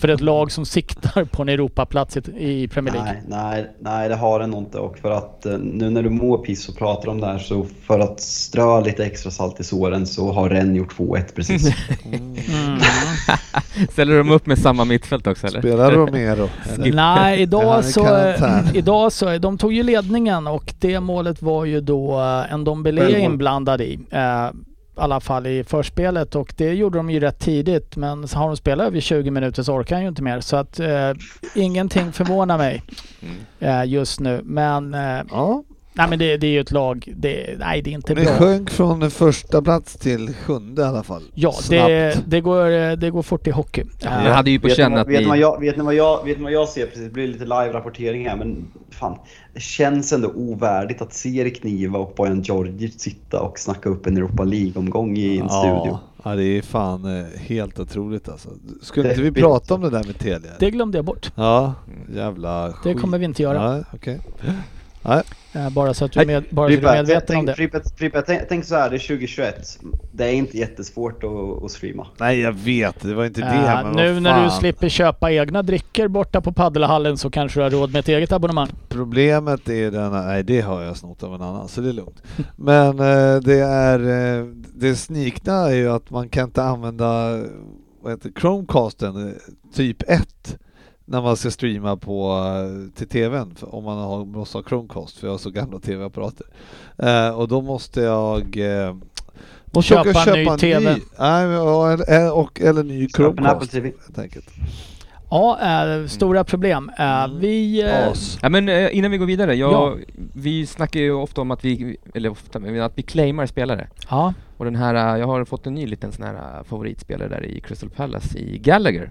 för ett lag som siktar på en Europaplats i- Premier League. Nej, nej, nej, det har den nog inte. Och för att eh, nu när du mår piss och pratar om det här så för att strö lite extra salt i såren så har Rennes gjort 2-1 precis. Mm. Ställer de upp med samma mittfält också eller? Spelar Romero? eller? Nej, idag så, idag så... De tog ju ledningen och det målet var ju då eh, en Dombele inblandad i. I alla fall i förspelet och det gjorde de ju rätt tidigt men har de spelat över 20 minuter så orkar han ju inte mer. Så att eh, ingenting förvånar mig Mm. eh, just nu. Men, eh, Ja, nej, men det, det är ju ett lag. Det, nej, det är inte ni bra. sjönk från första plats till sjunde i alla fall. Ja, det, det, går, det går fort i hockey. Jag hade ju på känn vad, att vet, ni vad ni... jag, vet, ni vad jag, vet ni vad jag ser precis? Det blir lite live-rapportering här men fan. Det känns ändå ovärdigt att se Erik Niva och Bojan Djordjic sitta och snacka upp en Europa League-omgång i en studio. Ja, det är fan eh, helt otroligt alltså. Skulle inte vi prata om det där med Telia? det glömde jag bort. Ja, jävla Det skit. kommer vi inte göra. Nej, okej. Nej, Bara så att du är, med, bara så du är medveten om tänk, det. Frippe, Frippe, tänk, tänk så här, det är 2021. Det är inte jättesvårt att, att streama. Nej, jag vet. Det var inte det. Eh, men nu när du slipper köpa egna drickor borta på paddelhallen så kanske du har råd med ett eget abonnemang. Problemet är den nej det har jag snott av en annan så det är lugnt. Men eh, det är, eh, det snikna är ju att man kan inte använda vad heter, Chromecasten eh, typ 1 när man ska streama på, eh, till TVn om man har, måste ha Chromecast för jag har så gamla TV-apparater. Eh, och då måste jag eh, måste Köpa och en ny TV. Nej, men, ja, eller, och, eller ny Chromecast helt enkelt. Ja, eh, stora problem. Eh, Mm. Vi... Eh, As. Ja, men eh, innan vi går vidare, jag, Ja. vi snackar ju ofta om att vi, eller ofta, men att vi claimar spelare. ja, Och den här, eh, jag har fått en ny liten sån här eh, favoritspelare där i Crystal Palace, i Gallagher.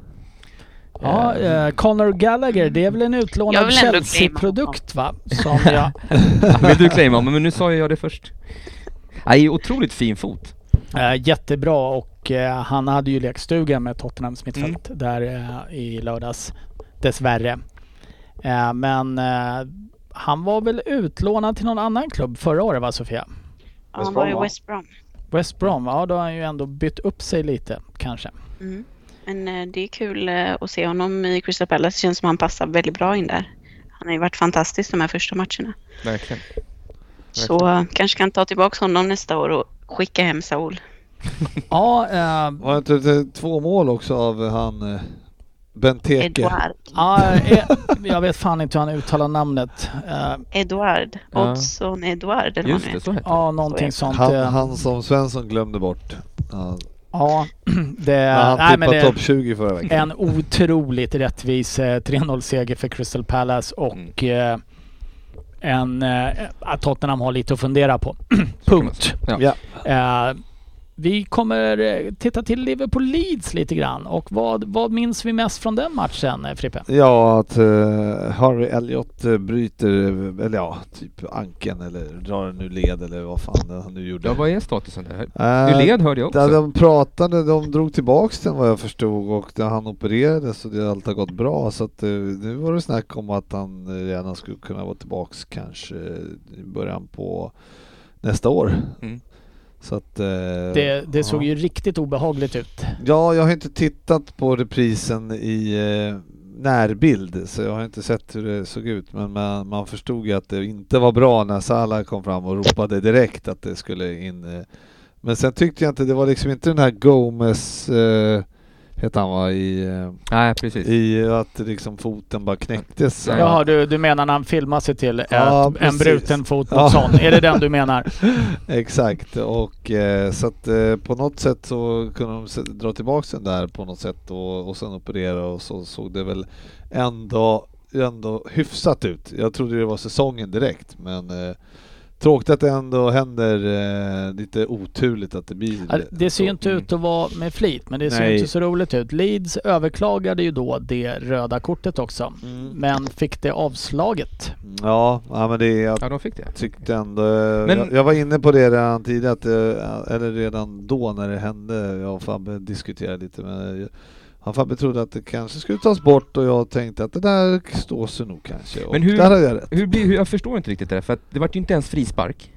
Ja eh, Conor Gallagher, det är väl en Jag utlånad Chelsea-produkt va? Som jag... Ja, Vill du claima? Men nu sa jag det först. Nej, otroligt fin fot. Eh, jättebra och eh, han hade ju lekstuga med Tottenhams mittfält där eh, i lördags. Dessvärre. Eh, men eh, han var väl utlånad till någon annan klubb förra året va Sofia? Ja, han var i? West Brom. West Brom, ja då har han ju ändå bytt upp sig lite kanske. Mm. Men eh, det är kul eh, att se honom i Crystal Palace. Det känns som han passar väldigt bra in där. Han har ju varit fantastisk de här första matcherna. Verkligen. Så eh, kanske kan ta tillbaka honom nästa år och skicka hem Saul. Ja, eh, Var inte det två mål också av han Benteke? Eduard. ja jag vet fan inte hur han uttalar namnet. Eh, Eduard. Ja. Oddsson Eduard eller vad Just han det, så heter ja, någonting sånt. Han, han som Svensson glömde bort. Ja, Ja, det... han nej, men det topp 20 förra veckan. en otroligt rättvis eh, 3-0-seger för Crystal Palace och eh, en... Eh, att Tottenham har lite att fundera på. Punkt. Ja. Eh, vi kommer eh, titta till Liverpool Leeds lite grann och vad, vad minns vi mest från den matchen eh, Frippe? Ja, att uh, Harry Elliot uh, bryter, eller ja, typ anken eller drar en ur led eller vad fan han nu gjorde. Ja, vad är statusen där? Du led hörde jag Där också. de pratade, de drog tillbaks den vad jag förstod och där han opererades så det allt har gått bra så att eh, nu var det snack om att han redan skulle kunna vara tillbaks kanske i början på nästa år. Mm. Så att... eh, Det, det såg ja. ju riktigt obehagligt ut. Ja, jag har inte tittat på reprisen i eh, närbild så jag har inte sett hur det såg ut men man, man förstod ju att det inte var bra när Salah kom fram och ropade direkt att det skulle in. Eh. Men sen tyckte jag inte, det var liksom inte den här Gomes, eh, heter han va, i, eh, Nej, precis. i att liksom foten bara knäcktes. Jaha, du, du menar när han filmar sig till ett, Ja, en bruten fot mot Ja. sån? Är det den du menar? Exakt, och eh, så att eh, på något sätt så kunde de dra tillbaks den där på något sätt och, och sen operera och så såg det väl ändå, ändå hyfsat ut. Jag trodde det var säsongen direkt men eh, tråkigt att det ändå händer eh, lite oturligt att det blir Ja, Det ser ju inte ut att vara med flit, men det ser Nej. inte så roligt ut. Leeds överklagade ju då det röda kortet också, Mm. men fick det avslaget. Ja, ja men det jag Ja, de fick det. tyckte ändå, Men- jag, jag var inne på det redan tidigare, att, eh, eller redan då när det hände, jag och Fabbe diskuterade lite med han Fabbe trodde att det kanske skulle tas bort och jag tänkte att det där står sig nog kanske. Och Men hur- där hade jag rätt. Hur blir, hur, jag förstår inte riktigt det där, för att det vart ju inte ens frispark.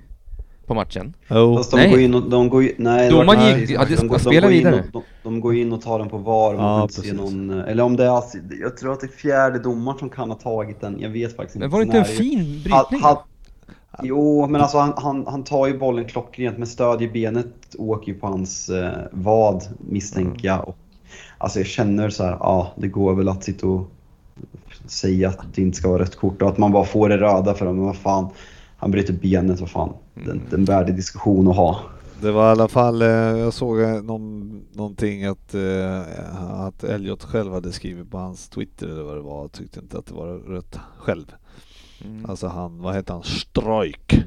på matchen. Jo. Fast de Nej. går in och... De går, ju- nej, Domaren det var- gick- ja, det- de, går- de, går in och, de, de går in och tar den på VAR Ja, inte se precis. någon... Eller om det är... Jag tror att det är fjärde domaren som kan ha tagit den. Jag vet faktiskt inte. Men var det inte en fin Ha- brytning? ha- Jo, men alltså han, han, han tar ju bollen klockrent, men stöd i benet åker ju på hans eh, vad, misstänker jag. Och, alltså jag känner så här, ja, det går väl att sitta och säga att det inte ska vara rött kort och att man bara får det röda för dem. Men vad fan, han bryter benet, vad fan. Det är inte en värdig diskussion att ha. Det var i alla fall, eh, jag såg eh, någon, någonting att, eh, att Elliot själv hade skrivit på hans Twitter eller vad det var, tyckte inte att det var rött själv. Mm. Alltså han, vad heter han, Strojk?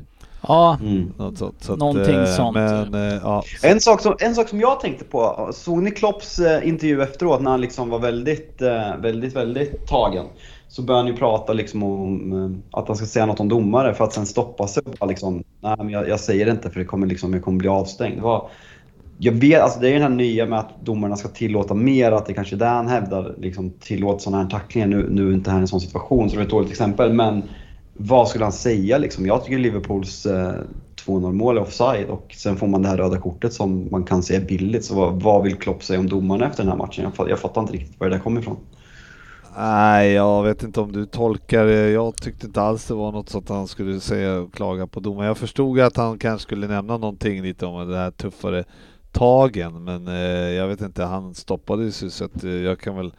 Ja, Mm. Något sånt. Så att, Någonting eh, sånt. Men eh, ja, En sak, som, en sak som jag tänkte på, såg ni Klopps eh, intervju efteråt när han liksom var väldigt, väldigt, väldigt tagen? Så började han ju prata liksom om att han ska säga något om domare för att sen stoppa sig och bara liksom, nej men jag, jag säger det inte för det kommer liksom, jag kommer bli avstängd. Det var, jag vet, alltså det är ju den här nya med att domarna ska tillåta mer, att det kanske är där han hävdar liksom tillåt sådana här tacklingar. Nu, nu är inte det här en sån situation så det är ett dåligt exempel men vad skulle han säga liksom? Jag tycker Liverpools eh, 2-0 mål är offside och sen får man det här röda kortet som man kan se är billigt. Så vad, vad vill Klopp säga om domarna efter den här matchen? Jag, jag fattar inte riktigt var det där kommer ifrån. Nej, jag vet inte om du tolkar det. Jag tyckte inte alls det var något sånt han skulle säga och klaga på domaren. Jag förstod att han kanske skulle nämna någonting lite om det här tuffare tagen, men eh, jag vet inte, han stoppade ju så att eh, jag kan väl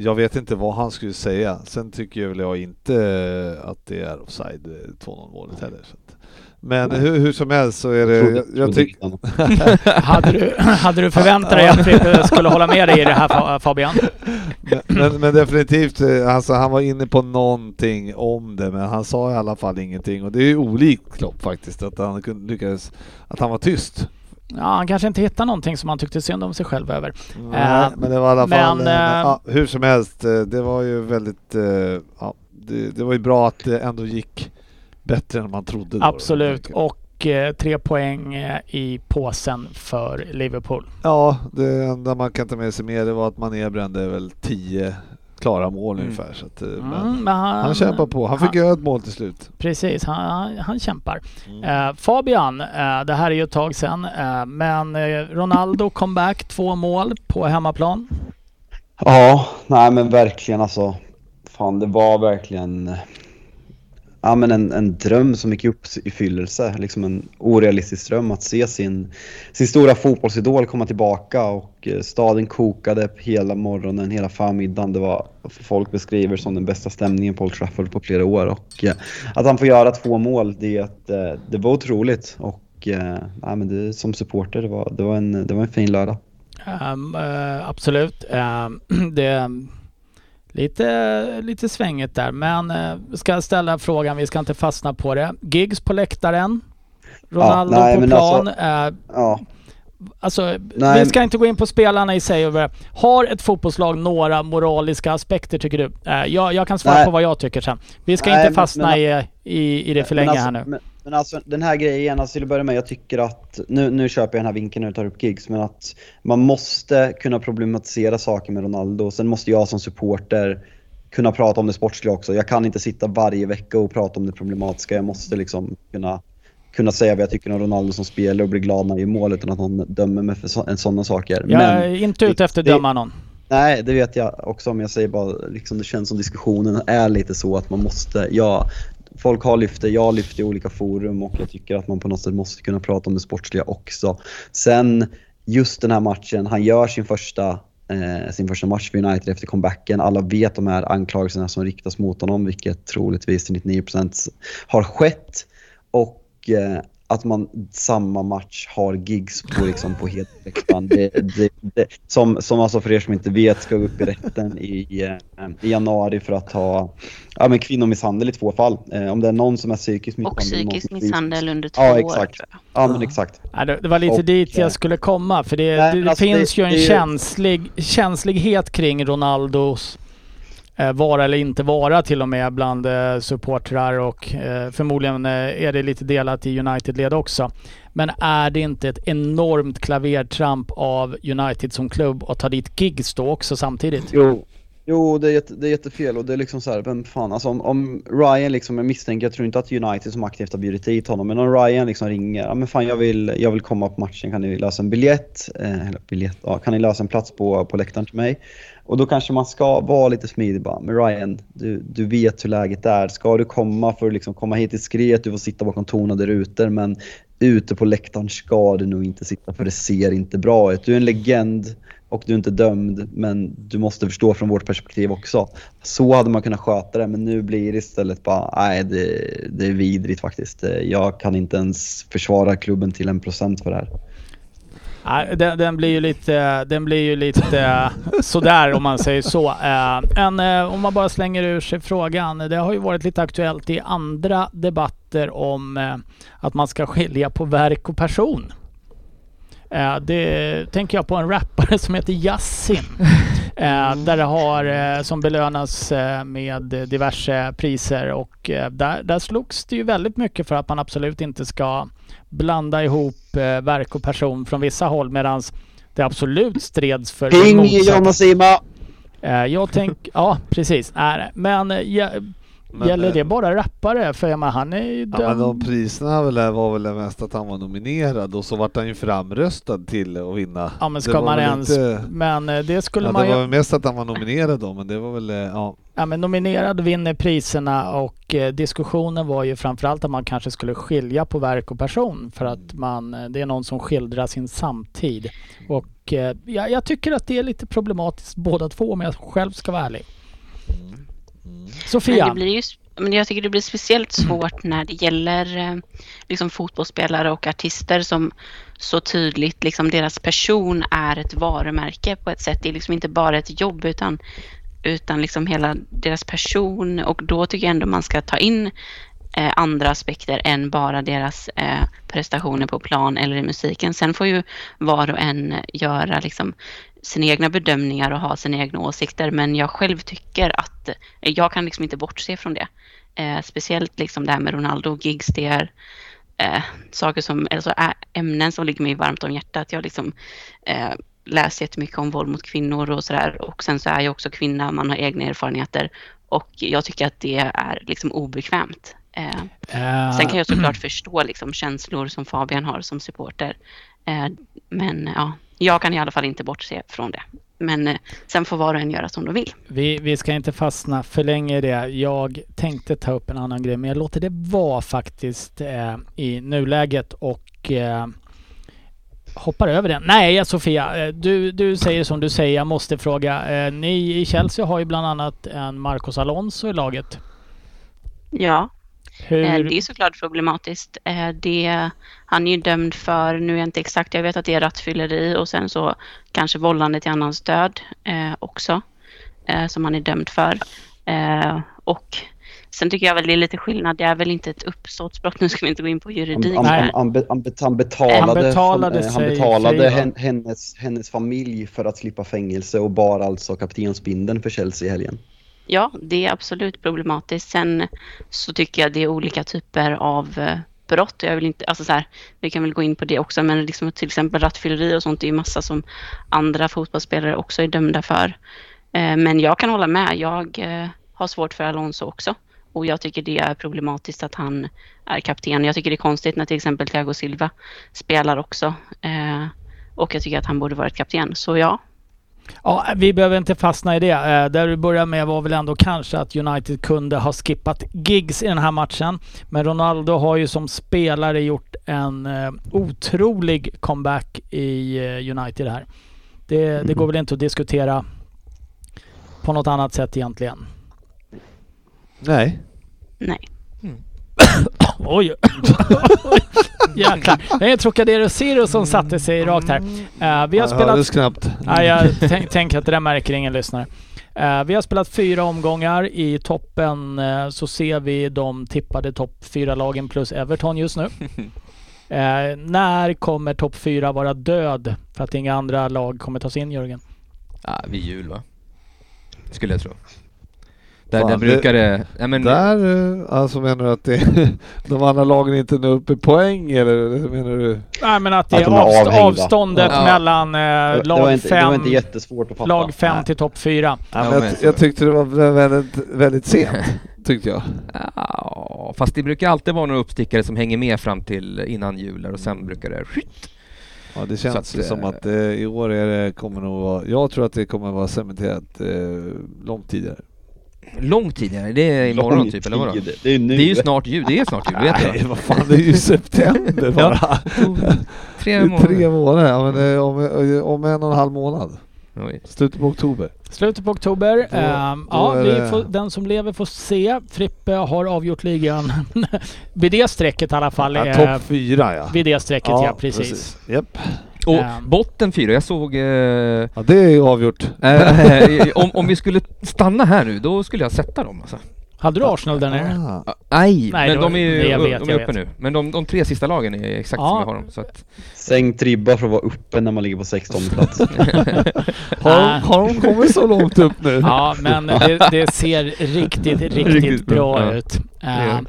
jag vet inte vad han skulle säga. Sen tycker väl jag inte eh, att det är offside, eh, 2-0 målet heller. Så att, men hur, hur som helst så är det... Jag, jag tyck, hade du, hade du förväntat dig att Frippe skulle hålla med dig i det här Fa- Fabian? Men, men, men definitivt, eh, alltså han var inne på någonting om det, men han sa i alla fall ingenting. Och det är ju olikt Klopp faktiskt, att han kunde lyckades, att han var tyst. Ja, han kanske inte hittade någonting som han tyckte synd om sig själv över. Nej, men det var i alla fall, men, eh, eh, ja, hur som helst, eh, det var ju väldigt, eh, ja, det, det var ju bra att det ändå gick bättre än man trodde. Då, då, Absolut. jag. Och eh, tre poäng eh, i påsen för Liverpool. Ja, det enda man kan ta med sig mer det var att Mané brände väl tio klara mål Mm. ungefär. Så att, eh, Mm, men men han, han kämpar på, han fick göra ett mål till slut. Precis, han, han, han kämpar. Mm. Eh, Fabian, eh, det här är ju ett tag sedan, eh, men eh, Ronaldo comeback, två mål på hemmaplan. Ja, nej men verkligen alltså. Fan, det var verkligen ja, men en, en dröm som gick upp i fyllelse. Liksom en orealistisk dröm att se sin, sin stora fotbollsidol komma tillbaka och eh, staden kokade hela morgonen, hela förmiddagen. Det var, folk beskriver som den bästa stämningen på Old Trafford på flera år och eh, att han får göra två mål, det, eh, det var otroligt. Och ja, men det, som supporter, det var, det, var en, det var en fin lördag. Um, uh, absolut. Um, det lite, lite svängigt där, men eh, ska ställa frågan, vi ska inte fastna på det. Gigs på läktaren. Ronaldo nej, på men plan. alltså- eh, Ja, Alltså, Nej, vi ska inte gå in på spelarna i sig. Har ett fotbollslag några moraliska aspekter tycker du? Eh, jag, jag kan svara Nej. på vad jag tycker sen. Vi ska inte fastna men- i, i, i det för länge alltså, här nu. Men, men alltså den här grejen, alltså till att börja med, jag tycker att, nu, nu köper jag den här vinkeln när du tar upp gigs, men att man måste kunna problematisera saker med Ronaldo. Sen måste jag som supporter kunna prata om det sportsliga också. Jag kan inte sitta varje vecka och prata om det problematiska. Jag måste liksom kunna, kunna säga vad jag tycker om Ronaldo som spelare och bli glad när han gör mål utan att någon dömer mig för så, sådana saker. Jag men, är inte ute efter att döma någon. Nej, det vet jag också men jag säger bara liksom det känns som diskussionen är lite så att man måste, ja, folk har lyft det, jag har lyft det i olika forum och jag tycker att man på något sätt måste kunna prata om det sportsliga också. Sen just den här matchen, han gör sin första, eh, sin första match för United efter comebacken. Alla vet de här anklagelserna som riktas mot honom, vilket troligtvis till 99% har skett. Och eh, att man samma match har gigs på, liksom, på helhetsläktaren. Det, det, det, som, som alltså för er som inte vet ska upp i rätten i, eh, i januari för att ha ja, men kvinnomisshandel i två fall. Eh, om det är någon som är psykisk misshandel. Och psykisk misshandel under två Ja, år. exakt. jag. Ja, men exakt. Nej, det, det var lite Och, dit eh, jag skulle komma. För det, nej, det, men det alltså finns det- ju en känslig, känslighet kring Ronaldos eh, Eh, vara eller inte vara till och med bland eh, supportrar och eh, förmodligen är det lite delat i United-led också. Men är det inte ett enormt klavertramp av United som klubb att ta dit gigs då också samtidigt? Jo, Jo, det är, jätte, det är jättefel och det är liksom så här, vem fan, alltså om, om Ryan liksom, jag misstänker, jag tror inte att United som aktivt har bjudit hit honom, men om Ryan liksom ringer, ja men fan jag vill, jag vill komma på matchen, kan ni lösa en biljett? Eh, eller biljett, ja, kan ni lösa en plats på, på läktaren till mig? Och då kanske man ska vara lite smidig bara, men Ryan, du, du vet hur läget är, ska du komma för att liksom komma hit diskret, du får sitta bakom tonade rutor, men ute på läktaren ska du nog inte sitta för det ser inte bra ut. Du är en legend och du är inte dömd, men du måste förstå från vårt perspektiv också. Så hade man kunnat sköta det, men nu blir det istället bara, nej det, det är vidrigt faktiskt. Jag kan inte ens försvara klubben till en procent för det här. Nej, den, den blir ju lite, den blir ju lite eh, sådär om man säger så. Eh, en, eh, om man bara slänger ur sig frågan. Det har ju varit lite aktuellt i andra debatter om att man ska skilja på verk och person. Eh, Det tänker jag på en rappare som heter Yassin. Eh, där det har, eh, som belönas med diverse priser och där, där slogs det ju väldigt mycket för att man absolut inte ska blanda ihop verk och person från vissa håll medan det absolut streds för Ping och Sima! Jag tänker, ja precis. Nej, men eh, ja, Men, gäller eh, det bara rappare? För jag menar, han är ju Ja, men de priserna väl, var väl det mest att han var nominerad och så vart han ju framröstad till att vinna. Ja men Det ska var man ens... inte- Men eh, det skulle Ja, man det ju... var väl mest att han var nominerad då, men det var väl, eh, ja. Ja men nominerad vinner priserna och eh, diskussionen var ju framförallt att man kanske skulle skilja på verk och person för att man, eh, det är någon som skildrar sin samtid. Och eh, jag, jag tycker att det är lite problematiskt båda två om jag själv ska vara ärlig. Men Sofia? det blir ju, men jag tycker det blir speciellt svårt när det gäller eh, liksom fotbollsspelare och artister som så tydligt, liksom deras person är ett varumärke på ett sätt. Det är liksom inte bara ett jobb utan, utan liksom hela deras person och då tycker jag ändå man ska ta in eh, andra aspekter än bara deras eh, prestationer på plan eller i musiken. Sen får ju var och en göra liksom sina egna bedömningar och ha sina egna åsikter. Men jag själv tycker att eh, jag kan liksom inte bortse från det. Eh, speciellt liksom det här med Ronaldo och gigs, det är eh, saker som, alltså ämnen som ligger mig varmt om hjärtat. Jag liksom eh, läst jättemycket om våld mot kvinnor och sådär. Och sen så är jag också kvinna, man har egna erfarenheter. Och jag tycker att det är liksom obekvämt. Eh, Eh, Sen kan jag såklart förstå liksom känslor som Fabian har som supporter. Eh, men ja, jag kan i alla fall inte bortse från det. Men eh, sen får var och en göra som de vill. Vi, vi ska inte fastna för länge i det. Jag tänkte ta upp en annan grej men jag låter det vara faktiskt eh, i nuläget och eh, hoppar över den. Nej Sofia, eh, du, du säger som du säger. Jag måste fråga. Eh, ni i Chelsea har ju bland annat en Marcos Alonso i laget. Ja, Hur, eh, det är såklart problematiskt. Eh, det, han är ju dömd för, nu är jag inte exakt, jag vet att det är rattfylleri och sen så kanske vållande till annans död eh, också. Som han är dömd för. Och sen tycker jag väl det är lite skillnad, det är väl inte ett uppsåtsbrott, nu ska vi inte gå in på juridik Han, här. han, han, han, bet- han betalade, Han betalade han sig betalade hen, hennes, hennes familj för att slippa fängelse och bar alltså kaptensbindeln för Chelsea i helgen. Ja, det är absolut problematiskt. Sen så tycker jag det är olika typer av eh, brott. Jag vill inte, alltså så här, vi kan väl gå in på det också, men liksom till exempel rattfylleri och sånt är ju massa som andra fotbollsspelare också är dömda för. Eh, men jag kan hålla med. Jag eh, har svårt för Alonso också. Och jag tycker det är problematiskt att han är kapten. Jag tycker det är konstigt när till exempel Thiago Silva spelar också. Och jag tycker att han borde varit kapten. Så ja, Ja, vi behöver inte fastna i det. Eh, Där du började med var väl ändå kanske att United kunde ha skippat gigs i den här matchen. Men Ronaldo har ju som spelare gjort en eh, otrolig comeback i eh, United här. Det, det går väl inte att diskutera på något annat sätt egentligen. Nej. nej. Oj! Jäklar. Det är Trocadero Zero som satte sig rakt här. Eh, vi har Jag spelat... hördes knappt. Nej, jag tänk- tänker att det där märker ingen lyssnare. Eh, vi har spelat fyra omgångar. I toppen eh, så ser vi de tippade topp fyra lagen plus Everton just nu. Eh, när kommer topp fyra vara död för att inga andra lag kommer ta sig in Jörgen? Ja, vid jul va? Skulle jag tro. Där, Fan, där det- brukar det... Ja, men, Där, eh, alltså menar du att det, de andra lagen inte når upp i poäng eller menar du? Nej men att det Att de är avst- avhängda. avståndet Ja. mellan eh, Det, det, lag inte, det var 5 inte jättesvårt att fatta. lag fem Nej. till topp 4. Ja, jag, jag tyckte det var väldigt, väldigt sent, tyckte jag. Ja, fast det brukar alltid vara några uppstickare som hänger med fram till innan jul och sen brukar det... Ja, det känns att, som eh, att eh, i år är det, kommer nog vara, jag tror att det kommer vara cementerat eh, långt tidigare. Långt tidigare, det är imorgon Lång typ eller vadå? tid. Det är nu. Det är ju snart jul, det är snart jul, vet Nej, du vad fan, det är ju september bara. Det Tre är månader. tre månader, ja, men, eh, om, om en och en halv månad. Oj. Slutet på oktober. Slutet på oktober. Då- Ehm, då ja, är vi det- får, den som lever får se. Frippe har avgjort ligan vid det strecket i alla fall. Ja, eh, Topp fyra ja. vid det strecket, ja, precis. Japp. Och Ehm. botten fyra, jag såg... Eh, Ja, det är ju avgjort. eh, om, om vi skulle stanna här nu, då skulle jag sätta dem alltså. Hade du Arsenal där nere? Ah. Ah, Nej, Nej, men var- de är ju jag vet, de är uppe nu. Men de, de tre sista lagen är exakt Ja. som jag har dem. Så att, Sänkt ribba för att vara uppe när man ligger på 16 plats. Har, de- har de kommit så långt upp nu? Ja, men det, det ser riktigt, riktigt Riktigt bra, ut. Ehm,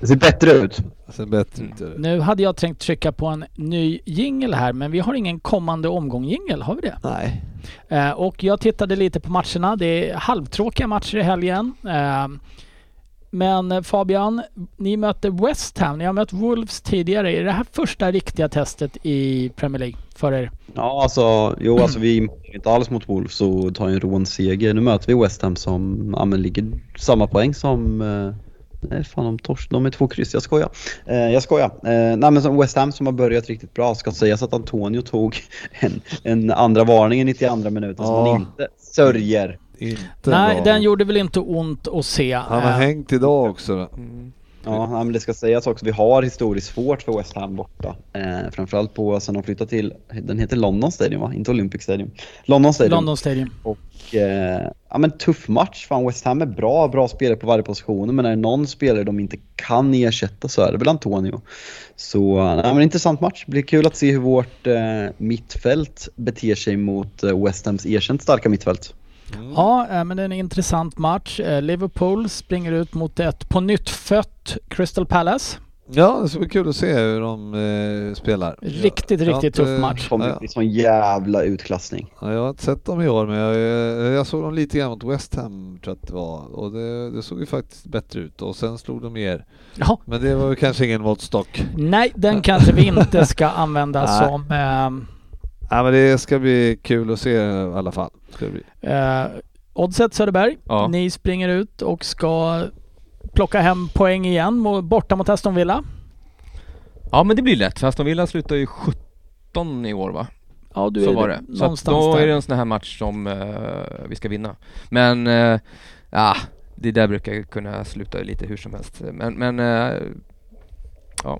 Det ser bättre ut. Sen bättre ut är det. nu hade jag tänkt trycka på en ny jingle här, men vi har ingen kommande omgång jingle, har vi det? Nej. Eh, och jag tittade lite på matcherna. Det är halvtråkiga matcher i helgen. Eh, men eh, Fabian, ni mötte West Ham. Ni har mött Wolves tidigare. Är det här första riktiga testet i Premier League för er? Ja, alltså, jo, alltså vi är inte alls mot Wolves och tar en rånseger. Nu möter vi West Ham som ja, men ligger samma poäng som... Eh, nej, fan de tors, De är två kryss, jag skojar. Eh, jag skojar. Eh, nej, men som West Ham som har börjat riktigt bra. Ska sägas att Antonio tog en, en andra varning i 92 minuten som Ja. han inte sörjer. Inte Nej, bra. den gjorde väl inte ont att se. Han har Eh, hängt idag också. då. Ja, men det ska sägas också. Vi har historiskt svårt för West Ham borta. Eh, framförallt på sen de flyttade till, den heter London Stadium va? Inte Olympic Stadium. London Stadium. London Stadium. Och eh, ja men tuff match. Fan West Ham är bra, bra spelare på varje position. Men är det någon spelare de inte kan ersätta så är det väl Antonio. Så nej, men intressant match. Det blir kul att se hur vårt eh, mittfält beter sig mot eh, West Hams erkänt starka mittfält. Ja, eh, men det är en intressant match. Eh, Liverpool springer ut mot ett på nytt fött Crystal Palace. Ja, det ska bli kul att se hur de eh, spelar. Riktigt, Jag riktigt tuff match. Kommer Ja, bli sån jävla utklassning. ja, jag har inte sett dem i år men jag, jag, jag såg dem lite grann mot West Ham tror jag att det var. Och det, det såg ju faktiskt bättre ut och sen slog de er. Ja, Men det var ju kanske ingen måttstock. nej, den kanske vi inte ska använda som eh, Ja men det ska bli kul att se i alla fall. Ska det bli. Eh, Oddset Söderberg, Ja. ni springer ut och ska plocka hem poäng igen borta mot Aston Villa. ja men det blir lätt, för Aston Villa slutar ju 17 i år va? Ja, du så är var det. Så att någonstans då där. är det en sån här match som eh, vi ska vinna. Men, uh, ja, det där brukar kunna sluta lite hur som helst. Men, men eh, ja,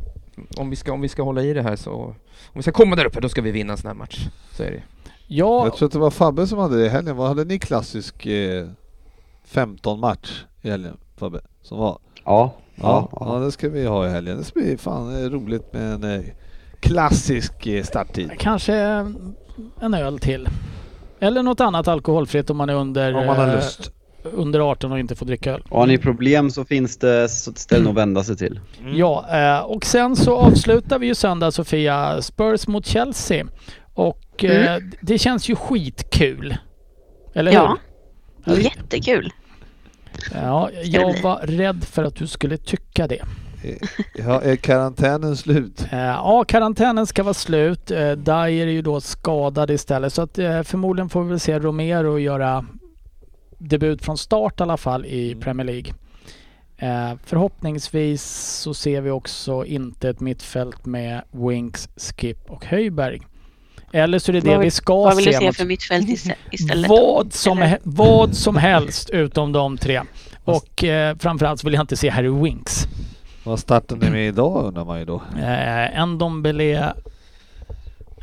om vi, ska, om vi ska hålla i det här så, om vi ska komma där uppe, då ska vi vinna en sån här match. Så är det Ja, Jag tror att det var Fabbe som hade det i helgen. Vad hade ni klassisk eh, 15 match i helgen Fabbe? Som var? Ja, Ja, ja, ja, det ska vi ha i helgen. Det ska bli fan eh, roligt med en eh, klassisk eh, starttid. kanske en öl till. Eller något annat alkoholfritt om man är under, Om man har eh, lust. Under 18 och inte får dricka öl. Har ni problem så finns det så ett ställe att vända sig till. Ja, eh, och sen så avslutar vi ju söndag Sofia, Spurs mot Chelsea. Och eh, det känns ju skitkul. Eller hur? Ja, jättekul. Ja, jag var rädd för att du skulle tycka det. Ja, är karantänen slut? Eh, Ja, karantänen ska vara slut. Eh, Dyer är ju då skadad istället. Så att eh, förmodligen får vi se Romero göra debut från start i alla fall i Premier League. Eh, förhoppningsvis så ser vi också inte ett mittfält med Winks, Skip och Höjberg. Eller så är det det vi ska Vad vill du se. se mot- för mittfält istället? vad, som, he- vad som helst utom de tre. Och eh, framförallt så vill jag inte se Harry Winks. Vad startar ni med idag undrar man ju då. Eh, en Dombele... Nej,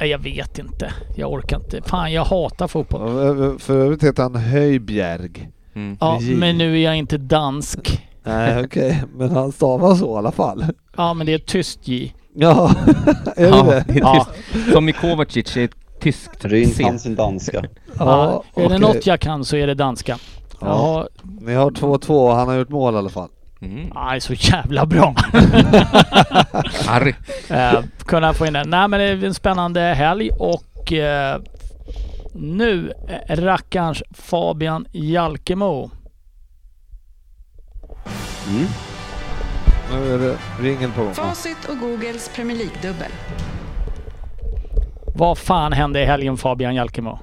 jag vet inte. Jag orkar inte. Fan, jag hatar fotboll. För övrigt heter han Höjbjerg. Mm. Ja, men nu är jag inte dansk. Nej okej, men han stavar så i alla fall. Ja, men det är ett tyst J. Ja, är Ja, det det? det är Ja. tyst. Som i Kovacic är ett tyskt C. kan sin danska. Ja, är det okej. något jag kan så är det danska. Ja. Ni har 2-2 och han har gjort mål i alla fall. Mm. Nej, så jävla bra. Harry. eh, kunna få in den. Nej men det är en spännande helg och eh, nu eh, rackarns Fabian Jalkemo. Mm. Nu är det ringen på gång. Facit och Googles Premier League-dubbel. Vad fan hände i helgen Fabian Jalkemo?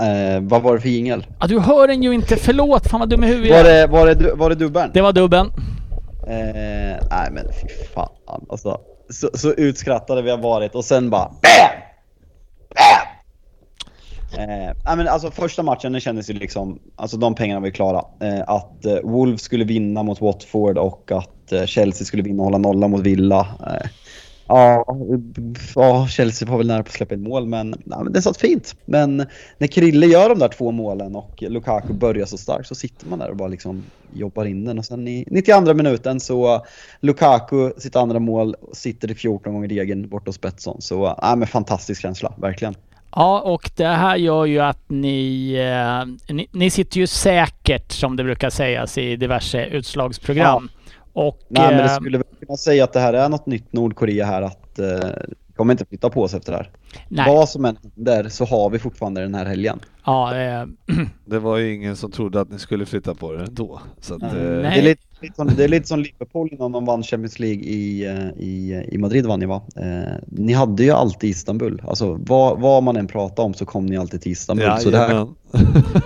Eh, vad var det för jingel? Ah, du hör den ju inte, förlåt! Fan vad dum i huvudet Var det, var det, var det dubbeln? Det var dubben. Eh, nej men fy fan alltså. Så, så utskrattade vi har varit och sen bara BAM! BAM! Eh, nej men alltså första matchen den kändes ju liksom, alltså de pengarna var ju klara. Eh, att eh, Wolves skulle vinna mot Watford och att eh, Chelsea skulle vinna och hålla nolla mot Villa. Ja, ja, Chelsea var väl nära på att släppa ett mål men, ja, men det satt fint. Men när Krille gör de där två målen och Lukaku börjar så starkt så sitter man där och bara liksom jobbar in den. Och sen i 92 minuten så Lukaku, sitt andra mål, sitter i 14 gånger degen borta hos Betsson. Så ja, men fantastisk känsla, verkligen. Ja, och det här gör ju att ni, eh, ni... Ni sitter ju säkert, som det brukar sägas i diverse utslagsprogram. Och... Nej men det eh, skulle väl kunna säga att det här är något nytt Nordkorea här att eh, kommer inte flytta på sig efter det här. nej. Vad som än händer så har vi fortfarande den här helgen. Ja, eh, Det var ju ingen som trodde att ni skulle flytta på det ändå. Så att, Nej. eh, Det är, lite, lite som, det är lite som Liverpool innan de vann Champions League i, eh, i, i Madrid vann ni va? Eh, ni hade ju alltid Istanbul. Alltså vad, vad man än pratar om så kom ni alltid till Istanbul. så det här,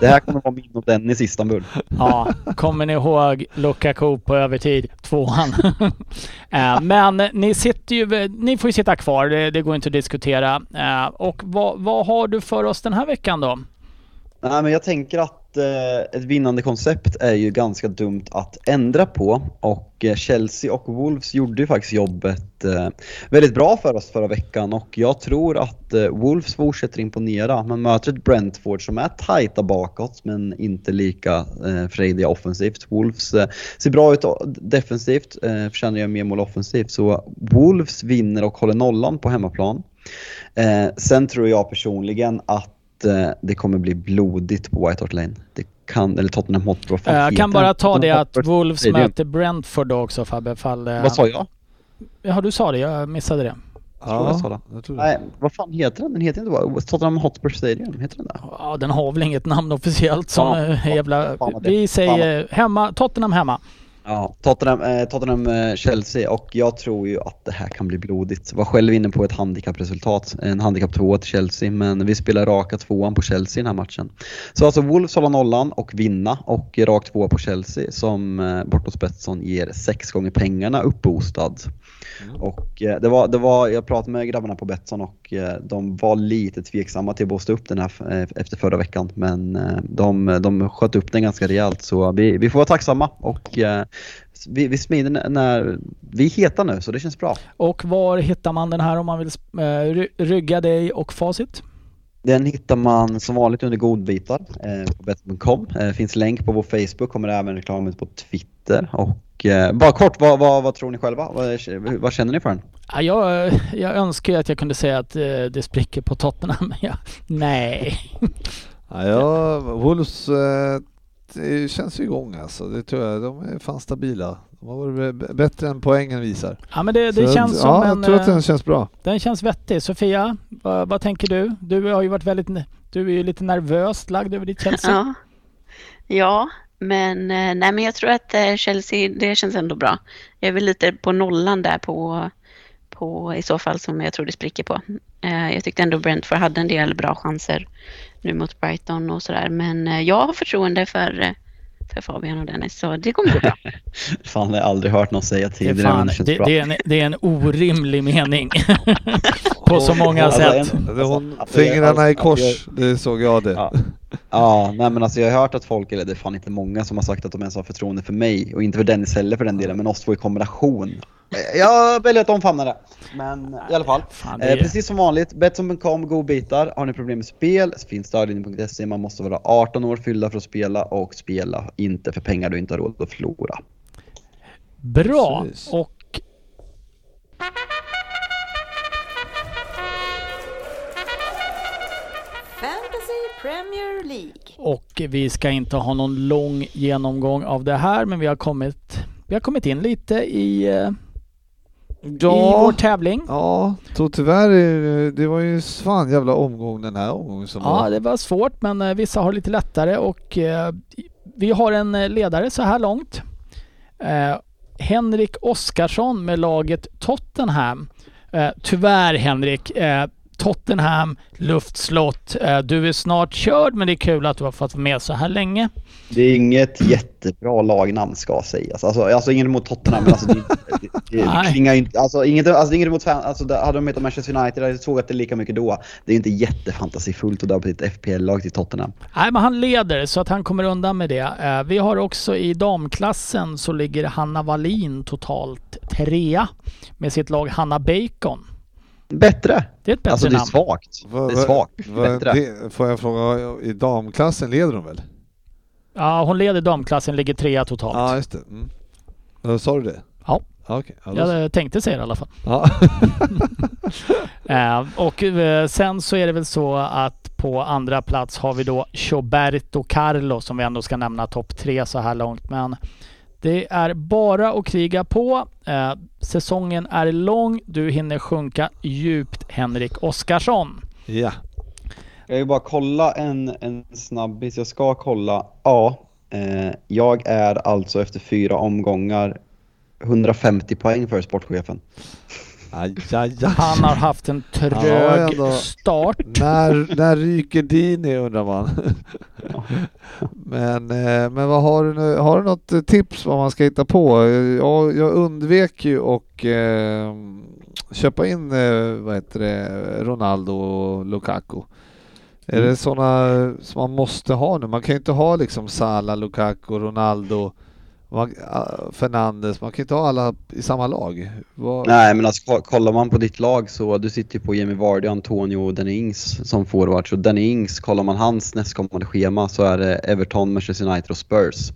det här kommer vara min och Dennis Istanbul. ja, kommer ni ihåg Lukaku på övertid? Tvåan. eh, men ni sitter ju... Ni får ju sitta kvar, det, det går inte att diskutera. Eh, och vad, vad har du för oss den här veckan då? Nej, men jag tänker att eh, Eh, ett vinnande koncept är ju ganska dumt att ändra på och eh, Chelsea och Wolves gjorde ju faktiskt jobbet eh, väldigt bra för oss förra veckan och jag tror att Wolves fortsätter imponera. Man möter ett Brentford som är tajta bakåt men inte lika frejdiga offensivt. Wolves ser bra ut defensivt, förtjänar göra mer mål offensivt så Wolves vinner och håller nollan på hemmaplan. Sen tror jag personligen att det kommer bli blodigt på White Hart Lane. Det kan, eller Tottenham Hotspur. fan Jag kan bara ta det att Wolves Stadium. möter Brentford då också Fabbe, fall... eh, Vad sa jag? Ja, du sa det. Jag missade det. tror jag jag tror det. Nej, vad fan heter den? Den heter inte bara Tottenham Hotspur Stadium, heter den där? Ja, den har väl inget namn officiellt som Ja, eh, ja, jävla... Vi säger hemma, Tottenham hemma. Ja, Tottenham, eh, Tottenham eh, Chelsea och jag tror ju att det här kan bli blodigt. Var själv inne på ett handikappresultat, en handikapp 2 till Chelsea, men vi spelar raka tvåan på Chelsea i den här matchen. Så alltså Wolves hålla nollan och vinna och rakt tvåa på Chelsea som eh, borta Betsson ger sex gånger pengarna uppboostad. Och eh, det var, det var, jag pratade med grabbarna på Betsson och eh, de var lite tveksamma till att boosta upp den här eh, efter förra veckan. Men de, de sköt upp den ganska rejält så vi, vi får vara tacksamma och vi, vi smider när, vi är heta nu så det känns bra. Och var hittar man den här om man vill ry- rygga dig och facit? Den hittar man som vanligt under godbitar eh, på bet.com. Eh, finns länk på vår Facebook, kommer även reklam ut på Twitter. Och eh, bara kort, vad, vad, vad tror ni själva? Vad, vad känner ni för den? Ja, jag, jag önskar ju att jag kunde säga att eh, det spricker på Tottenham, men jag, nej. Ja, ja, Wolves eh, det känns ju igång alltså. Det tror jag. De är fan stabila. De har varit bättre än poängen visar. Ja, men det, det Så känns att, som ja, en... jag tror att eh, den känns bra. Den känns vettig. Sofia, vad, vad tänker du? Du har ju varit väldigt... Du är ju lite nervöst lagd över ditt Chelsea. Ja. ja, men, eh, nej, men jag tror att eh, Chelsea, det känns ändå bra. Jag är väl lite på nollan där på, på i så fall som jag tror det spricker på. Jag tyckte ändå Brentford hade en del bra chanser nu mot Brighton och sådär. Men jag har förtroende för, för Fabian och Dennis så det kommer gå bra. Fan, jag har aldrig hört någon säga tidigare fan, det det, det, är en, det är en orimlig mening. på så många Alltså, sätt. en- Det hon, alltså, fingrarna i alltså, kors, det såg jag det. Ja. Ja, nej men alltså jag har hört att folk, eller det är fan inte många som har sagt att de ens har förtroende för mig och inte för Dennis heller för den delen, men oss två i kombination. Jag väljer att omfamna det. Men i alla fall. Fan, det Eh, precis som vanligt, Betsson.com, godbitar. Har ni problem med spel så finns stödlinjen.se. Man måste vara 18 år fyllda för att spela och spela inte för pengar du inte har råd att förlora. Bra. Precis. Och Premier League. Och vi ska inte ha någon lång genomgång av det här men vi har kommit, vi har kommit in lite i, eh, i vår tävling. Ja, så tyvärr, eh, det var ju fan jävla omgång den här omgången som Ja, var. det var svårt men eh, vissa har lite lättare och eh, vi har en ledare så här långt. Eh, Henrik Oskarsson med laget Tottenham. Eh, tyvärr Henrik, Tottenham, luftslott. Eh, du är snart körd men det är kul att du har fått vara med så här länge. Det är inget jättebra lagnamn ska sägas. Alltså, alltså inget emot Tottenham, men alltså det, det, det, klingar ju inte... Alltså, inget, alltså inget emot fan, alltså, Hade de hetat Manchester United hade jag sågat det lika mycket då. Det är inte jättefantasifullt att på ett FPL-lag till Tottenham. Nej, men han leder så att han kommer undan med det. Eh, vi har också i damklassen så ligger Hanna Wallin totalt trea med sitt lag Hanna Bacon. Bättre! Det är ett bättre Alltså det är namn. svagt. Vad- Det är svagt. vad- Bättre. det, får jag fråga, i damklassen leder de väl? Ja, hon leder damklassen, ligger trea totalt. Ja, just det. Mm. Sa du det? Ja. Då- Jag tänkte säga det i alla fall. ja. Eh, och eh, sen så är det väl så att på andra plats har vi då Choberto Carlo som vi ändå ska nämna topp tre så här långt. Men det är bara att kriga på. Eh, säsongen är lång. Du hinner sjunka djupt Henrik Oskarsson. ja. Jag vill bara kolla en, en snabbis. Jag ska kolla. Ja, eh, jag är alltså efter fyra omgångar 150 poäng för sportchefen. Aj, aj, aj. Han har haft en Ja, trög ändå. start. När, när ryker Dini undrar man. men, eh, men vad har du nu? Har du något eh, tips vad man ska hitta på? Jag, jag undvek ju och eh, köpa in eh, vad heter det, Ronaldo och Lukaku. Är Mm. det sådana som man måste ha nu? Man kan ju inte ha liksom Salah, Lukaku, Ronaldo, man, Fernandes. Man kan ju inte ha alla i samma lag. Var... Nej men alltså kollar man på ditt lag så du sitter ju på Jamie Vardy, Antonio och Danny Ings som forwards Så Danny Ings, kollar man hans nästkommande schema så är det Everton, Manchester United och Spurs.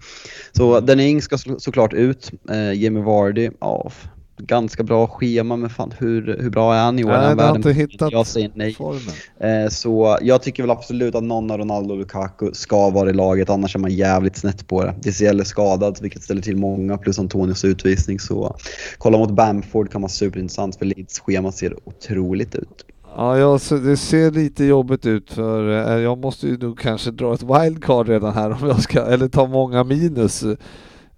Så Danny Ings ska så, såklart ut. Eh, Jamie Vardy, ja, ganska bra schema men fan hur, hur bra är han i år? Nej, han det har inte hittat Jag säger nej. formen. Eh, Så jag tycker väl absolut att någon av Ronaldo och Lukaku ska vara i laget, annars är man jävligt snett på det. DCL är skadad, vilket ställer till många, plus Antonios utvisning. Så kolla mot Bamford kan vara superintressant, för Leeds schema ser otroligt ut. Ja, jag, det ser lite jobbigt ut för eh, jag måste ju nog kanske dra ett wildcard redan här om jag ska, eller ta många minus.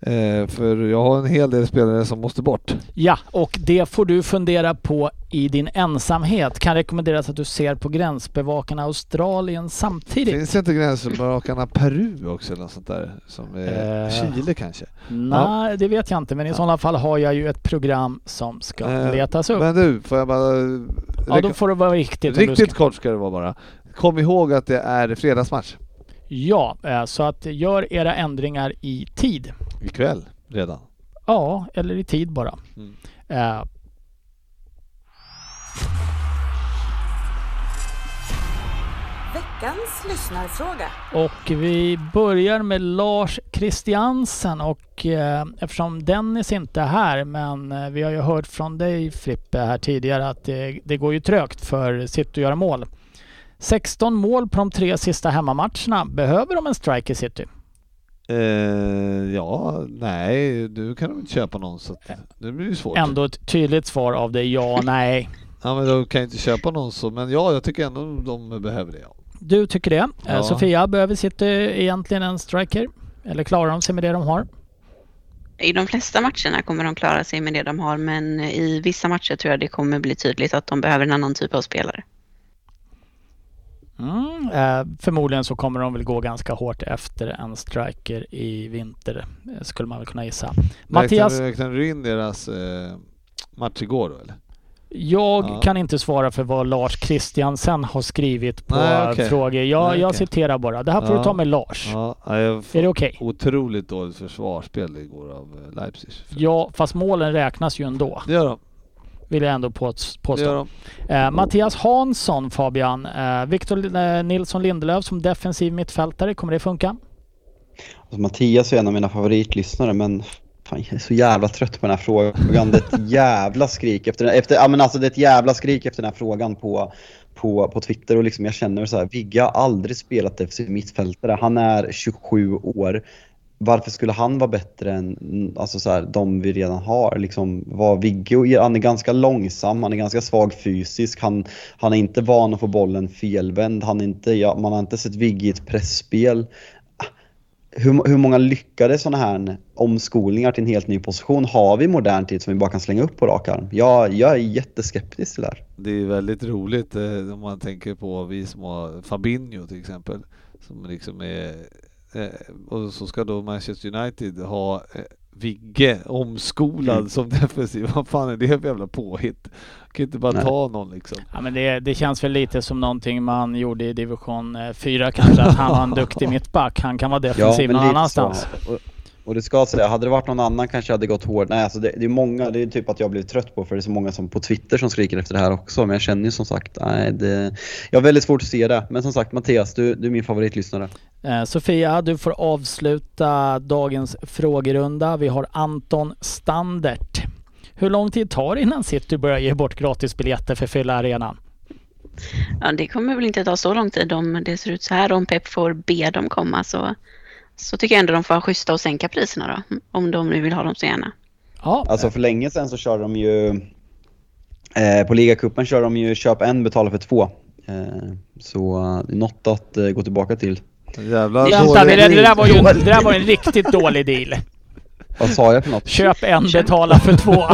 Eh, för jag har en hel del spelare som måste bort. Ja, och det får du fundera på i din ensamhet. Kan rekommenderas att du ser på gränsbevakarna Australien samtidigt. Finns det inte gränsbevakarna Peru också eller något sånt där? Som Eh, Chile kanske? Nej, det vet jag inte, men i sådana fall har jag ju ett program som ska Eh, letas upp. Men du, får jag bara... ja, då får det vara riktigt. Riktigt kort ska det vara bara. Kom ihåg att det är fredagsmatch Ja, eh, så att gör era ändringar i tid. ikväll redan. Ja, eller i tid bara. Mm. Eh, Veckans lyssnarfråga. Och vi börjar med Lars Christiansen och eh, eftersom Dennis inte är här men eh, vi har ju hört från dig Frippe här tidigare att det, det går ju trögt för City att göra mål. 16 mål på de tre sista hemmamatcherna. Behöver de en striker City? Eh, ja, nej, nu kan de inte köpa någon så att, nu blir det svårt. Ändå ett tydligt svar av dig ja, nej. Ja men de kan ju inte köpa någon så, men ja jag tycker ändå de behöver det. Ja. Du tycker det. Eh, Ja. Sofia, behöver City egentligen en striker? Eller klarar de sig med det de har? I de flesta matcherna kommer de klara sig med det de har, men i vissa matcher tror jag det kommer bli tydligt att de behöver en annan typ av spelare. Mm, eh, förmodligen så kommer de väl gå ganska hårt efter en striker i vinter, eh, skulle man väl kunna gissa. Mattias, Räknar, räknar du in deras eh, match igår då eller? jag Ja. kan inte svara för vad Lars Christiansen har skrivit på Nej, okej. frågor. Jag, Nej, jag okej. citerar bara. Det här får Ja. du ta med Lars. Ja, jag Är det okej? Otroligt dåligt försvarsspel igår av eh, Leipzig. Ja, fast målen räknas ju ändå. Det gör de. Vill jag ändå påstå. Eh, Mattias Hansson, Fabian. Eh, Victor eh, Nilsson Lindelöf som defensiv mittfältare. Kommer det funka? Alltså, Mattias är en av mina favoritlyssnare men fan, jag är så jävla trött på den här frågan. Det är ett jävla skrik efter, efter ja, men alltså det är ett jävla skrik efter den här frågan på, på, på Twitter och liksom jag känner så här, Vigge har aldrig spelat defensiv mittfältare. Han är 27 år. Varför skulle han vara bättre än alltså så här, de vi redan har? Liksom, vad Vigge, han är ganska långsam, han är ganska svag fysiskt, han, han är inte van att få bollen felvänd, han är inte, ja, man har inte sett Vigge i ett pressspel hur, hur många lyckade sådana här omskolningar till en helt ny position har vi i modern tid som vi bara kan slänga upp på rak arm? Jag, jag är jätteskeptisk till det här. Det är väldigt roligt eh, om man tänker på vi som har Fabinho till exempel. Som liksom är, och så ska då Manchester United ha eh, Vigge omskolad Mm. som defensiv. Vad fan är det för jävla påhitt? Kan inte bara Nej. ta någon liksom. Ja, men det, det känns väl lite som någonting man gjorde i division 4 kanske, att han var en duktig mittback. Han kan vara defensiv någon lite annanstans. Så. Och, det ska säga, hade det varit någon annan kanske jag hade gått hårt. Nej, alltså det, det är många, det är typ att jag blivit trött på för det är så många som på Twitter som skriker efter det här också. Men jag känner ju som sagt, nej det, jag har väldigt svårt att se det. Men som sagt Mattias, du, du är min favoritlyssnare. Eh, Sofia, du får avsluta dagens frågerunda. Vi har Anton Standert. Hur lång tid tar det innan City börjar ge bort gratisbiljetter för fylla arenan? Ja, det kommer väl inte ta så lång tid om det ser ut så här. Om Pep får be dem komma så, så tycker jag ändå de får vara schyssta och sänka priserna då. Om de nu vill ha dem så gärna. Ja, Alltså för länge sedan så körde de ju, eh, på ligacupen körde de ju köp en, betala för två. Eh, så det är något att eh, gå tillbaka till. Jävla vänta, dålig- det, det, där var ju, det där var ju en riktigt dålig deal. Vad sa jag för något? Köp en, betala för två.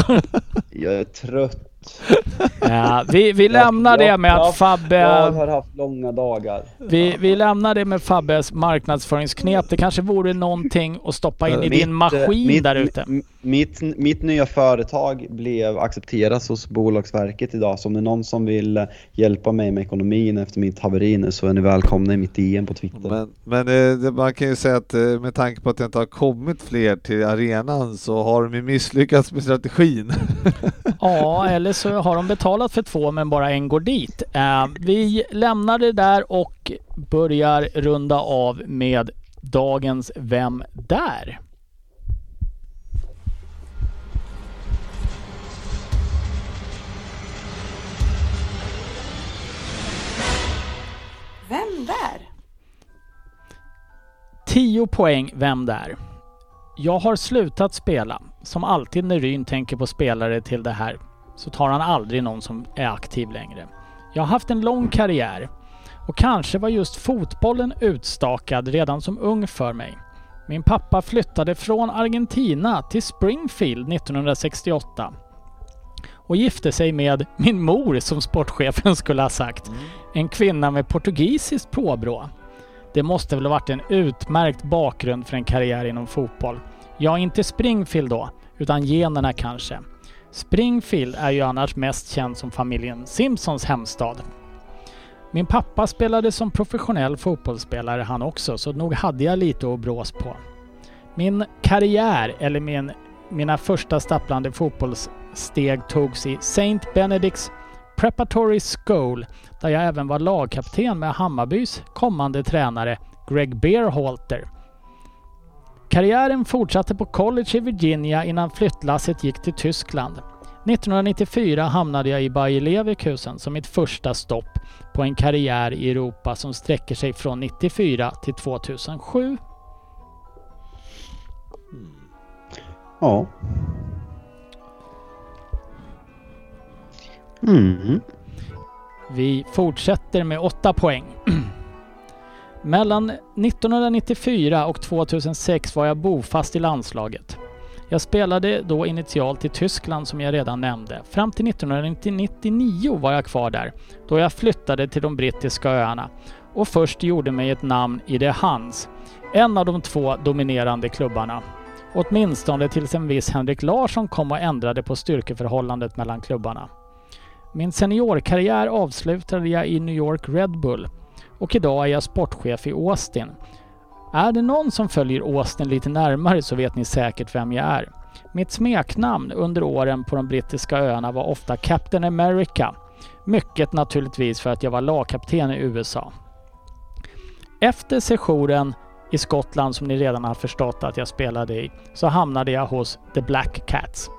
Jag är trött. Ja, vi, vi lämnar det med att Jag Fabbe... har haft långa dagar. Vi, vi lämnar det med Fabbes marknadsföringsknep. Det kanske vore någonting att stoppa in i Mitt, din maskin mitt, där ute. Mitt, mitt nya företag blev accepterat hos Bolagsverket idag. Så om det är någon som vill hjälpa mig med ekonomin efter mitt haveri nu så är ni välkomna i mitt DM på Twitter. Men, men eh, man kan ju säga att eh, med tanke på att det inte har kommit fler till arenan så har de ju misslyckats med strategin. Ja, eller så har de betalat för två men bara en går dit. Eh, vi lämnar det där och börjar runda av med dagens Vem där? Vem där? 10 poäng Vem där? Jag har slutat spela. Som alltid när Ryn tänker på spelare till det här så tar han aldrig någon som är aktiv längre. Jag har haft en lång karriär och kanske var just fotbollen utstakad redan som ung för mig. Min pappa flyttade från Argentina till Springfield 1968 och gifte sig med min mor som sportchefen skulle ha sagt. En kvinna med portugisiskt påbrå. Det måste väl ha varit en utmärkt bakgrund för en karriär inom fotboll. Ja, inte Springfield då, utan generna kanske. Springfield är ju annars mest känd som familjen Simpsons hemstad. Min pappa spelade som professionell fotbollsspelare han också, så nog hade jag lite att brås på. Min karriär, eller min, mina första stapplande steg togs i St. Benedicts Preparatory School där jag även var lagkapten med Hammarbys kommande tränare Greg Beerhalter. Karriären fortsatte på college i Virginia innan flyttlasset gick till Tyskland. 1994 hamnade jag i Bayer Leverkusen som mitt första stopp på en karriär i Europa som sträcker sig från 94 till 2007. Ja. Mm. Vi fortsätter med 8 poäng. Mellan 1994 och 2006 var jag bofast i landslaget. Jag spelade då initialt i Tyskland som jag redan nämnde. Fram till 1999 var jag kvar där, då jag flyttade till de brittiska öarna och först gjorde mig ett namn i The Hans, en av de två dominerande klubbarna. Åtminstone tills en viss Henrik Larsson kom och ändrade på styrkeförhållandet mellan klubbarna. Min seniorkarriär avslutade jag i New York Red Bull och idag är jag sportchef i Austin. Är det någon som följer Austin lite närmare så vet ni säkert vem jag är. Mitt smeknamn under åren på de brittiska öarna var ofta Captain America. Mycket naturligtvis för att jag var lagkapten i USA. Efter sessionen i Skottland som ni redan har förstått att jag spelade i så hamnade jag hos The Black Cats.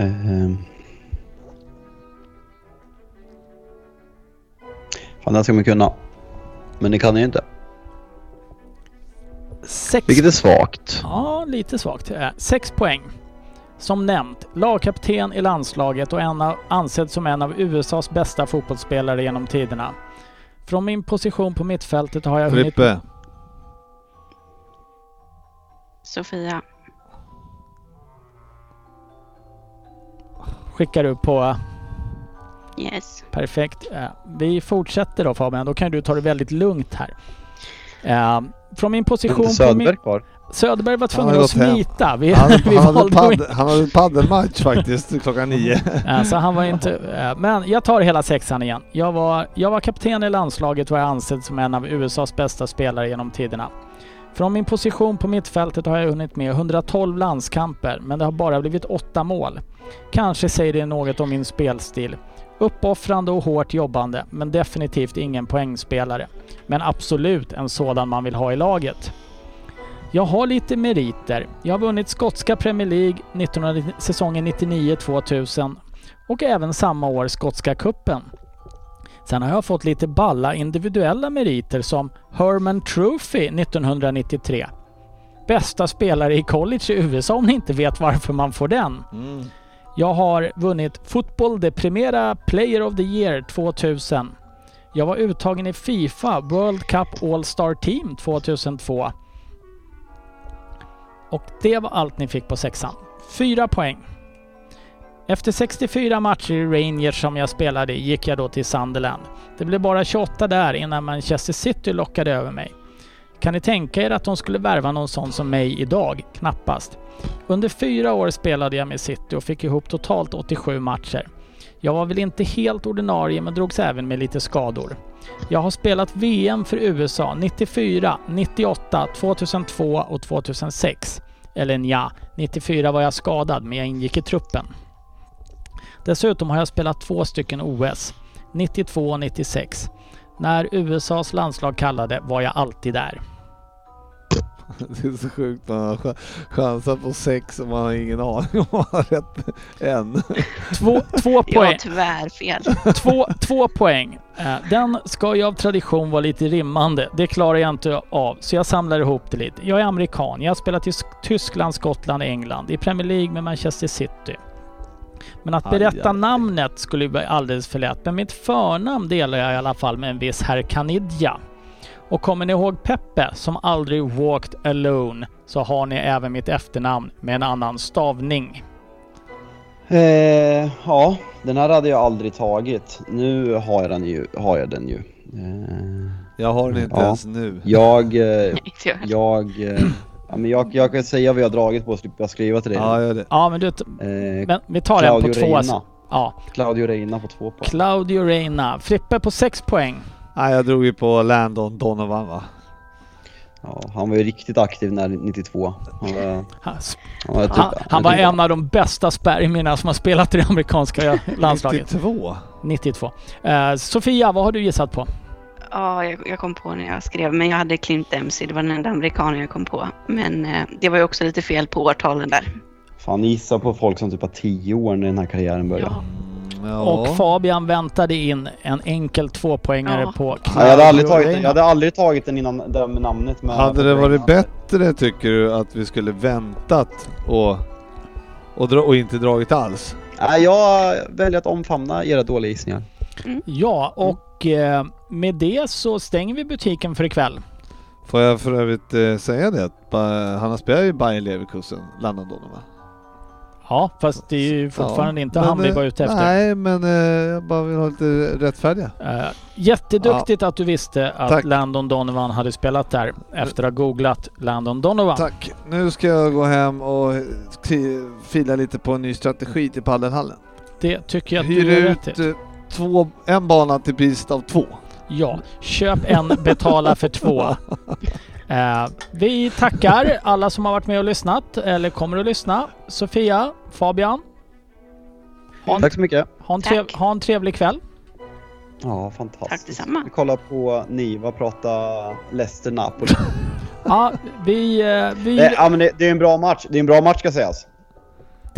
Eh, fan, den ska man kunna. Men det kan jag inte. Sex... Vilket är svagt. Ja, lite svagt. Eh, sex poäng. Som nämnt, lagkapten i landslaget och en av, ansedd som en av USAs bästa fotbollsspelare genom tiderna. Från min position på mittfältet har jag Frippe. hunnit... Sofia. Skickar upp på... Yes. Perfekt. Eh, Vi fortsätter då Fabian, då kan du ta det väldigt lugnt här. Eh, Från min position Inte på min... Söderberg kvar. Söderberg var tvungen att smita. Vi, Han, vi han, hade padd, han hade paddelmatch faktiskt klockan nio. Ja, så han var inte... Men jag tar hela sexan igen. Jag var, jag var kapten i landslaget och är ansedd som en av USAs bästa spelare genom tiderna. Från min position på mittfältet har jag hunnit med 112 landskamper, men det har bara blivit 8 mål. Kanske säger det något om min spelstil. Uppoffrande och hårt jobbande, men definitivt ingen poängspelare. Men absolut en sådan man vill ha i laget. Jag har lite meriter. Jag har vunnit skotska Premier League 1990, säsongen 99-2000 och även samma år skotska kuppen. Sen har jag fått lite balla individuella meriter som Herman Trophy 1993. Bästa spelare i college i USA om ni inte vet varför man får den. Mm. Jag har vunnit Football de Primera Player of the Year 2000. Jag var uttagen i Fifa World Cup All-Star Team 2002. Och det var allt ni fick på sexan. Fyra poäng. Efter 64 matcher i Rangers som jag spelade i gick jag då till Sunderland. Det blev bara 28 där innan Manchester City lockade över mig. Kan ni tänka er att de skulle värva någon sån som mig idag? Knappast. Under fyra år spelade jag med City och fick ihop totalt 87 matcher. Jag var väl inte helt ordinarie men drogs även med lite skador. Jag har spelat VM för USA 94, 98, 2002 och 2006. Eller nja, 94 var jag skadad men jag ingick i truppen. Dessutom har jag spelat två stycken OS, 92 och 96. När USAs landslag kallade var jag alltid där. Det är så sjukt man har ch- chansar på sex och man har ingen aning om man har rätt än. Två, två Jag poäng. har tyvärr fel. Två, två poäng. Den ska ju av tradition vara lite rimmande. Det klarar jag inte av, så jag samlar ihop det lite. Jag är amerikan. Jag har spelat i Sk- Tyskland, Skottland, England. I Premier League med Manchester City. Men att Aj, berätta aj. namnet skulle ju vara alldeles för lätt. Men mitt förnamn delar jag i alla fall med en viss herr Kanidja. Och kommer ni ihåg Peppe som aldrig walked alone så har ni även mitt efternamn med en annan stavning. Eh, ja, den här hade jag aldrig tagit. Nu har jag den ju. Har jag den ju. Eh, Jag har den inte Ja. ens nu. jag, eh, jag eh, ja, men jag, jag kan säga vad jag har dragit på och slippa skriva till dig. Ja, gör det. Ja, men du, Eh, men vi tar den på Claudio två. Reina. Ja, Claudio Reina på två poäng. Claudio Reina. Frippe på sex poäng. Nej, jag drog ju på Landon Donovan va? Ja, han var ju riktigt aktiv när 92. Han var, Han, var, typ, han, han var typ- en av de bästa spermierna som har spelat i det amerikanska landslaget. 92? 92. Eh, Sofia, vad har du gissat på? Ja, jag, jag kom på när jag skrev, men jag hade Clint Dempsey. Det var den enda amerikanen jag kom på. Men eh, det var ju också lite fel på årtalen där. Fan gissa på folk som typ har 10 år när den här karriären började. Ja. Ja. Och Fabian väntade in en enkel tvåpoängare Ja. på Ja, jag, hade aldrig tagit, Reina. jag hade aldrig tagit den innan den med namnet. Med Hade det varit bättre tycker du att vi skulle väntat och, och, dra, och inte dragit alls? Nej, jag väljer att omfamna era dåliga gissningar. Ja, och eh, med det så stänger vi butiken för ikväll. Får jag för övrigt eh, säga det att ba, han har spelat i Bayer Leverkusen, Landon Donovan. Ja, fast det är ju fortfarande Ja, inte men, han vi eh, var ute efter. Nej, men eh, jag bara vill ha lite rättfärdiga. Eh, jätteduktigt att du visste att Tack. Landon Donovan hade spelat där efter att ha googlat Landon Donovan. Tack. Nu ska jag gå hem och fila lite på en ny strategi till paddelhallen. Det tycker jag att Hyr du är rätt ut i. eh, två, en bana till priset av två. Ja, köp en, betala för två. Eh, vi tackar alla som har varit med och lyssnat eller kommer att lyssna. Sofia, Fabian. En, Tack så mycket. ha en, trev, ha en trevlig kväll. Ja, fantastiskt. Tack detsamma. Vi kollar på Niva prata Leicester-Napoli. Ja, vi... eh, vi det, ja, men det, det är en bra match. Det är en bra match ska sägas.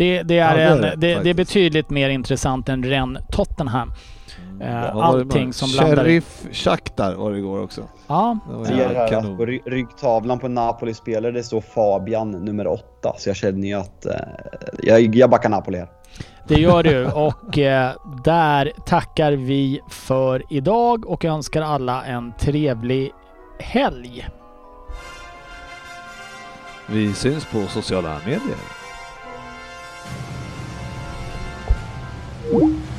Det Det, det, Ja, är det är en, det, det, det är betydligt mer intressant än Rennes Tottenham. Eh, var det allting som blandar. Sheriff Shakhtar var det igår också. Ja, Det på ry- ryggtavlan på Napoli-spelare det står Fabian nummer åtta. Så jag känner ju att eh, jag, jag backar Napoli här. det gör du. Och eh, där tackar vi för idag och önskar alla en trevlig helg. Vi syns på sociala medier. you